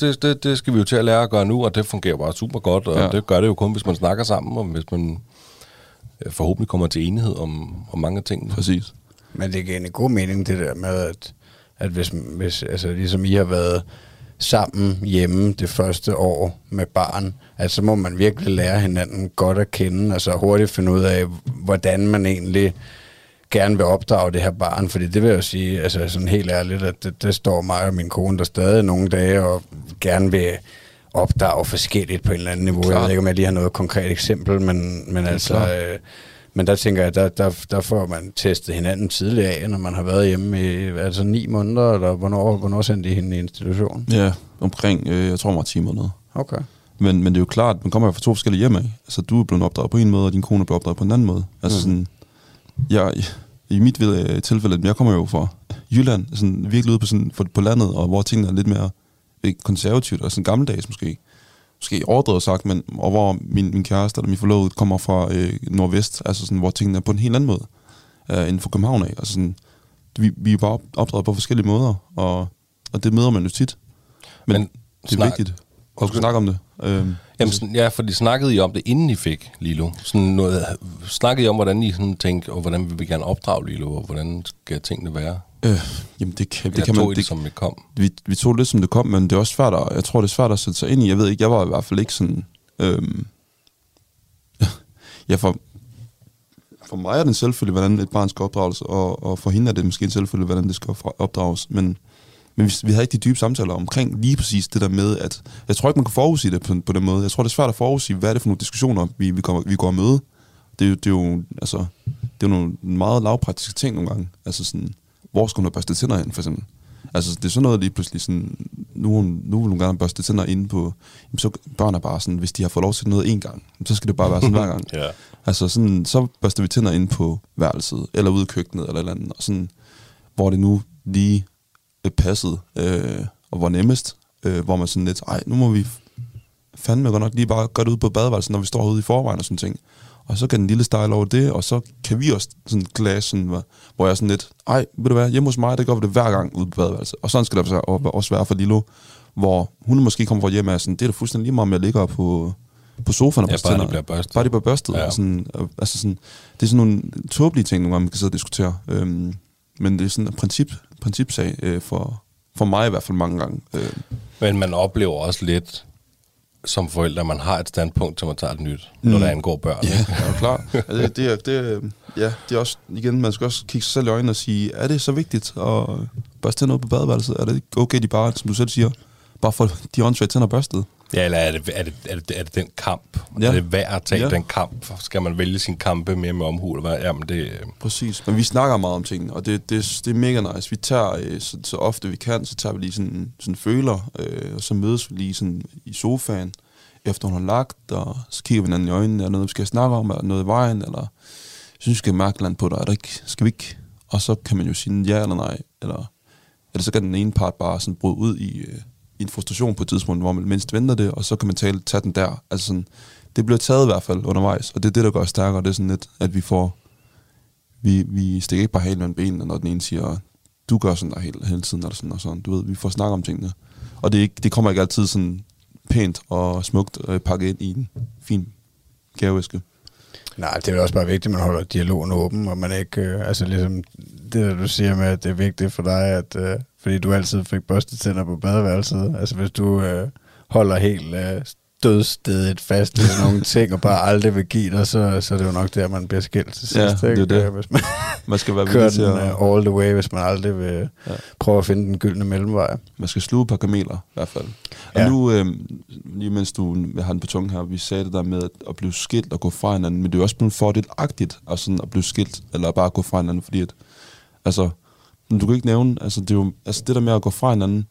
Det, det, det skal vi jo til at lære at gøre nu, og det fungerer bare super godt, og Ja. det gør det jo kun, hvis man snakker sammen, og hvis man Øh, forhåbentlig kommer til enighed om, om mange ting. Præcis. Men det giver en god mening, det der med, at, at hvis, hvis altså, ligesom I har været sammen hjemme det første år med barn, at så må man virkelig lære hinanden godt at kende, og så hurtigt finde ud af, hvordan man egentlig gerne vil opdrage det her barn, fordi det vil jeg jo sige, altså sådan helt ærligt, at det, det står mig og min kone der stadig nogle dage, og gerne vil opdrage forskelligt på en eller anden niveau. Klar. Jeg ved ikke, om jeg lige har noget konkret eksempel, men, men altså... Øh, men der tænker jeg, der, der, der får man testet hinanden tidligere af, når man har været hjemme i altså ni måneder, eller hvornår, hvornår sendte I hende i institution? Ja, omkring, øh, jeg tror, mig 10 måneder. Okay. Men, men det er jo klart, man kommer jo fra to forskellige hjem af. Altså, du er blevet opdraget på en måde, og din kone blevet opdraget på en anden måde. Altså Mm. sådan, jeg, i mit øh, tilfælde, jeg kommer jo fra Jylland, sådan virkelig ude på, sådan, på, landet, og hvor tingene er lidt mere konservativt, og sådan gammeldags måske. Måske overdrevet sagt, men og hvor min, min kæreste eller min forlovede kommer fra øh, nordvest, altså sådan, hvor tingene er på en helt anden måde, øh, end for København af. Altså sådan, vi, vi er bare op- opdraget på forskellige måder, og, og det møder man jo tit. Men, Men det er snak- vigtigt at skulle snakke om det. Øhm, Jamen, sådan, ja, fordi snakkede I om det, inden I fik Lilo? Sådan noget, snakkede I om, hvordan I sådan tænkte, og hvordan vil vi gerne opdrage Lilo, og hvordan skal tingene være? Øh, jamen det kan, det kan man... det, Det, som det kom. vi, vi tog det lidt, som det kom, men det er også svært at, jeg tror, det er svært at sætte sig ind i. Jeg ved ikke, jeg var i hvert fald ikke sådan... Øhm, ja, for, for mig er det en selvfølge, hvordan et barn skal opdrages, og, og for hende er det måske en selvfølge, hvordan det skal opdra- opdrages. Men, men vi, vi havde ikke de dybe samtaler omkring lige præcis det der med, at jeg tror ikke, man kan forudsige det på, på den måde. Jeg tror, det er svært at forudsige, hvad er det for nogle diskussioner, vi, vi, kommer, vi går møde. Det er, jo, det er jo, altså, det er jo nogle meget lavpraktiske ting nogle gange. Altså sådan, hvor skal hun have børstet tænder hen, for eksempel? Altså, det er sådan noget lige pludselig sådan, nu, nu vil hun gerne børste tænder inde på, jamen, så børn er bare sådan, hvis de har fået lov til noget en gang, så skal det bare være sådan hver gang. Ja. Altså sådan, så børster vi tænder ind på værelset, eller ude i køkkenet, eller eller andet, og sådan, hvor det nu lige er passet, øh, og hvor nemmest, øh, hvor man sådan lidt, ej, nu må vi fandme godt nok lige bare gøre det ud på badeværelset, når vi står ude i forvejen og sådan ting. Og så kan den lille style over det, og så kan vi også sådan glas, sådan, hvor- hvor jeg er sådan lidt, ej, ved du hvad, hjemme hos mig, der gør vi det hver gang ude på badeværelset. Og sådan skal det så også være for Lilo, hvor hun måske kommer fra hjem af sådan, det er da fuldstændig lige meget, om jeg ligger på, på sofaen og Ja, bare de tænder. bliver børstet. Bare de bliver børstet. Ja. Og sådan, og, altså sådan, det er sådan nogle tåbelige ting, nogle gange, man kan sidde og diskutere. Øhm, men det er sådan en princip, principsag øh, for, for mig i hvert fald mange gange. Øh, Men man oplever også lidt som forældre, at man har et standpunkt, til man tager et nyt, mm. når det angår børn. Ja, ikke? er du klar? Altså, det, det, er, det, ja, det er også, igen, man skal også kigge sig selv i øjnene og sige, er det så vigtigt at børste tænder ud på badeværelset? Er det ikke okay, de bare, som du selv siger, bare får de åndssvagt tænder børstet? Ja, eller er det, er det, er det, er det den kamp? Ja. Er det værd at tage Ja. den kamp? Skal man vælge sin kampe mere med omhu? Eller hvad? Jamen, det, Præcis, men vi snakker meget om tingene, og det, det, det er mega nice. Vi tager øh, så, så ofte vi kan, så tager vi lige sådan, sådan føler, øh, og så mødes vi lige sådan i sofaen, efter hun har lagt, og så kigger vi hinanden i øjnene, er noget, vi skal snakke om, er noget i vejen, eller synes vi skal mærke andet på dig, er der ikke, skal vi ikke? Og så kan man jo sige ja eller nej, eller, eller så kan den ene part bare sådan bryde ud i, øh, i en frustration på et tidspunkt, hvor man mindst venter det, og så kan man tale, tage den der. Altså sådan, det bliver taget i hvert fald undervejs, og det er det, der gør os stærkere, det er sådan lidt, at vi får vi, vi stikker ikke bare halen mellem benene, når den ene siger, du gør sådan der hele, hele tiden, eller sådan og sådan. Du ved, vi får snakket om tingene. Og det, er ikke, det kommer ikke altid sådan pænt og smukt øh, pakket ind i en fin gaveæske. Nej, det er også bare vigtigt, at man holder dialogen åben, og man ikke, øh, altså ligesom det der, du siger med, at det er vigtigt for dig, at, øh, fordi du altid fik børstet tænder på badeværelset, altså hvis du øh, holder helt øh, dødstedet fast i nogle ting, og bare aldrig vil give dig, så, så er det jo nok der, man bliver skilt til sidst. Ja, det er ikke? det. Hvis man Man skal være kører den at... uh, all the way, hvis man aldrig vil Ja. prøve at finde den gyldne mellemvej. Man skal sluge et par kameler, i hvert fald. Og Ja. nu, øh, lige mens du har den på tungen her, vi sagde det der med at, blive skilt og gå fra hinanden, men det er jo også blevet fordelagtigt at, sådan at blive skilt, eller bare gå fra hinanden, fordi at, altså, men du kan ikke nævne, altså det, er jo, altså det der med at gå fra hinanden,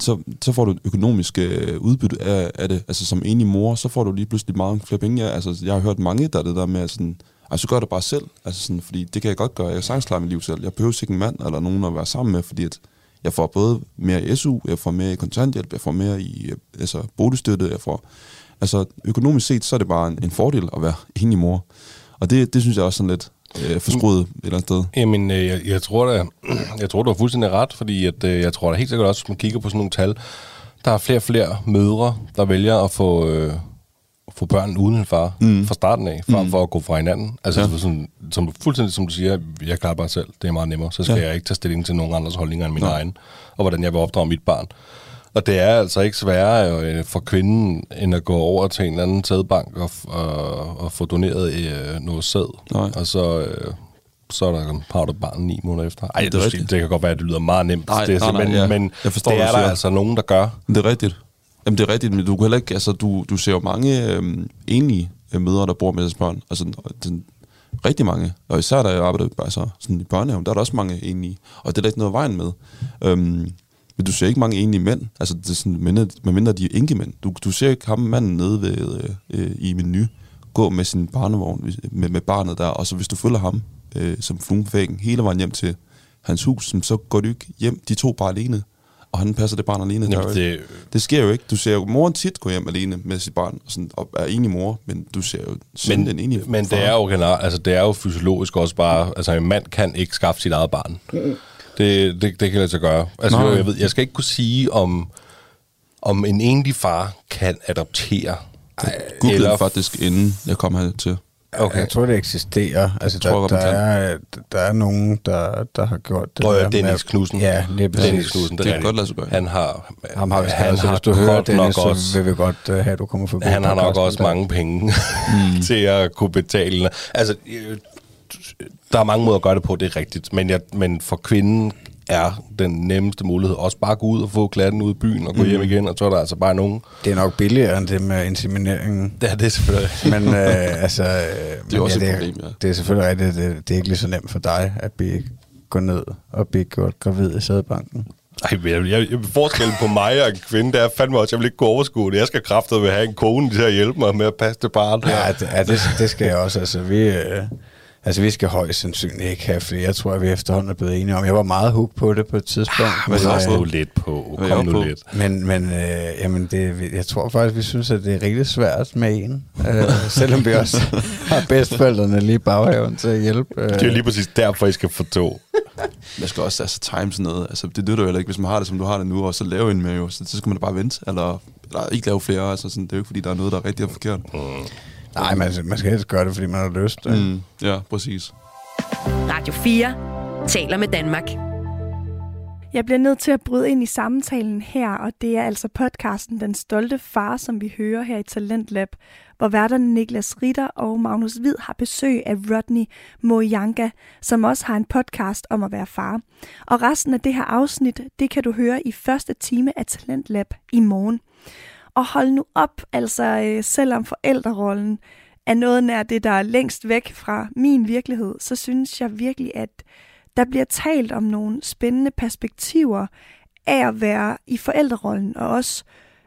så, så får du et økonomisk øh, udbytte af, af det. Altså som enig mor, så får du lige pludselig meget flere penge. Ja, altså, jeg har hørt mange, der er det der med, at sådan, altså gør det bare selv. Altså sådan, fordi det kan jeg godt gøre. Jeg kan sagtens klare mit liv selv. Jeg behøver ikke en mand eller nogen at være sammen med, fordi at jeg får både mere i SU, jeg får mere i kontanthjælp, jeg får mere i øh, altså, boligstøtte, jeg får... Altså økonomisk set, så er det bare en, en fordel at være enig mor. Og det, det synes jeg også sådan lidt øh, forskruet et eller andet sted. Jamen, øh, jeg, jeg tror da, jeg tror, du har fuldstændig ret, fordi at, øh, jeg tror da helt sikkert også, hvis man kigger på sådan nogle tal, der er flere og flere mødre, der vælger at få, øh, få børn uden en far mm. fra starten af, frem Mm. for at gå fra hinanden. Altså, Ja. ja. sådan, som, fuldstændig som du siger, jeg klarer bare selv, det er meget nemmere, så skal Ja. ja. jeg ikke tage stilling til nogen andres holdninger end min Nej. egen, og hvordan jeg vil opdrage mit barn. Og det er altså ikke sværere øh, for kvinden, end at gå over til en eller anden sædbank og, og, og få doneret øh, noget sæd. Nej. Og så, øh, så er der, har du barn ni måneder efter. Ej, Det er det, det, kan godt være, at det lyder meget nemt. Nej, det er nej, nej, simpelthen- ja. Men Jeg forstår, det er der altså nogen, der gør. Det er rigtigt. Jamen, det er rigtigt, men du kan heller ikke, altså, du, du ser jo mange øhm, enlige øh, mødre, der bor med deres børn. Altså, den, rigtig mange. Og især da jeg arbejdede altså, sådan i børnehaven, der er der også mange enlige. Og det er der ikke noget vejen med. Øhm, men du ser ikke mange enlige mænd. Altså, det er sådan, mindre, medmindre de er enkemænd. Du, du ser ikke ham manden nede ved, øh, øh, i menu gå med sin barnevogn, med, med barnet der. Og så hvis du følger ham øh, som fluen på væggen hele vejen hjem til hans hus, så går du ikke hjem. De to bare alene. Og han passer det barn alene. Der Jamen, ikke- det, det sker jo ikke. Du ser jo moren tit gå hjem alene med sit barn, og, sådan, og er enig mor, men du ser jo sjældent men, en enig men far. det er jo generelt, altså det er jo fysiologisk også bare, altså en mand kan ikke skaffe sit eget barn. Det, det, det kan lade sig gøre. Altså jo, jeg, ved, jeg skal ikke kunne sige, om, om en enlig far kan adoptere. Googlede eller- eller... faktisk, inden jeg kom her til. Okay. Jeg tror, det eksisterer. Altså, tror der, godt, der, er, der er nogen, der, der har gjort det. Der med- Dennis Knudsen. Ja, lige præcis. Dennis Knudsen, Det kan er godt lade sig gøre. Han har, Ham har han han så har hvis du hører godt Dennis, nok så også, vil vi godt uh, have, at du kommer forbi. han har nok også der. mange penge mm. til at kunne betale. Altså, øh, der er mange måder at gøre det på, det er rigtigt. Men, jeg, men for kvinden er den nemmeste mulighed også bare at gå ud og få klatten ud i byen og gå mm. hjem igen, og så er der altså bare nogen. Det er nok billigere end det med insemineringen. Ja, det er selvfølgelig. Men øh, altså... Øh, det er også ja, et det, problem, ja. Det er selvfølgelig rigtigt, det, det er ikke lige så nemt for dig at blive, gå ned og blive gjort gravid i sædebanken. Ej, men jeg, jeg, jeg, forskellen på mig og en kvinde, det er fandme også, jeg vil ikke kunne overskue det. Jeg skal kraftet ved at have en kone til at hjælpe mig med at passe det barn. Ja, det, ja det, det skal jeg også. Altså, vi, øh, altså, vi skal højst sandsynligt ikke have flere. Jeg tror, at vi efterhånden er blevet enige om. Jeg var meget hooked på det på et tidspunkt. Men Hvad også så? nu lidt på. Kom jeg nu på? lidt. Men, men øh, jamen det, jeg tror faktisk, vi synes, at det er rigtig svært med en. Øh, selvom vi også har bedstforældrene lige i baghaven til at hjælpe. Øh. Det er lige præcis derfor, I skal få to. Man skal også altså, time sådan noget. Altså, det nytter jo heller ikke, hvis man har det, som du har det nu, og så lave en med jo. Så, så skal man da bare vente, eller, eller ikke lave flere. Altså, sådan, det er jo ikke, fordi der er noget, der er rigtigt og forkert. Nej, man, man skal helst gøre det, fordi man har lyst. Mm. Mm, ja, præcis. Radio 4 taler med Danmark. Jeg bliver nødt til at bryde ind i samtalen her, og det er altså podcasten Den Stolte Far, som vi hører her i Talentlab, hvor værterne Niklas Ritter og Magnus Hvid har besøg af Rodney Mojanka, som også har en podcast om at være far. Og resten af det her afsnit, det kan du høre i første time af Talentlab i morgen. Og hold nu op, altså øh, selvom forældrerollen er noget nær det, der er længst væk fra min virkelighed, så synes jeg virkelig, at der bliver talt om nogle spændende perspektiver af at være i forældrerollen, og også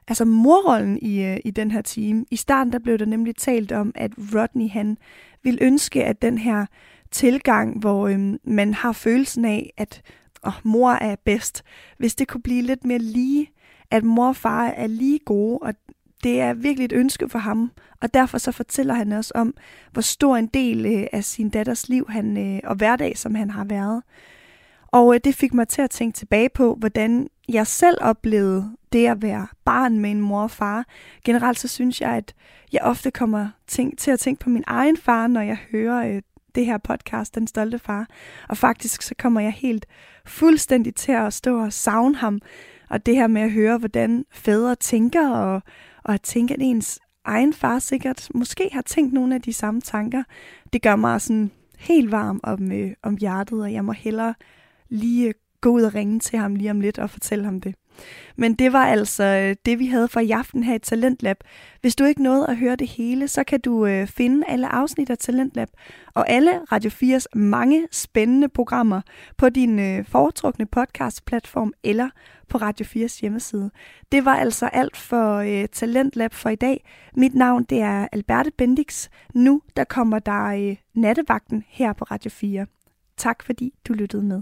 altså morrollen i, øh, i den her time. I starten der blev der nemlig talt om, at Rodney han vil ønske, at den her tilgang, hvor øhm, man har følelsen af, at åh, mor er bedst, hvis det kunne blive lidt mere lige, at mor og far er lige gode, og det er virkelig et ønske for ham, og derfor så fortæller han også om, hvor stor en del øh, af sin datters liv han, øh, og hverdag, som han har været. Og øh, det fik mig til at tænke tilbage på, hvordan jeg selv oplevede det at være barn med en mor og far. Generelt så synes jeg, at jeg ofte kommer tænk, til at tænke på min egen far, når jeg hører øh, det her podcast, Den Stolte Far. Og faktisk så kommer jeg helt fuldstændig til at stå og savne ham. Og det her med at høre, hvordan fædre tænker, og, og at tænke, at ens egen far sikkert måske har tænkt nogle af de samme tanker, det gør mig sådan helt varm om, øh, om hjertet, og jeg må hellere lige øh, gå ud og ringe til ham lige om lidt og fortælle ham det. Men det var altså øh, det, vi havde for i aften her i Talentlab. Hvis du ikke nåede at høre det hele, så kan du øh, finde alle afsnit af Talentlab og alle Radio 4's mange spændende programmer på din øh, foretrukne podcast-platform eller på Radio 4's hjemmeside. Det var altså alt for Talentlab for i dag. Mit navn det er Alberte Bendix. Nu der kommer der nattevagten her på Radio 4. Tak fordi du lyttede med.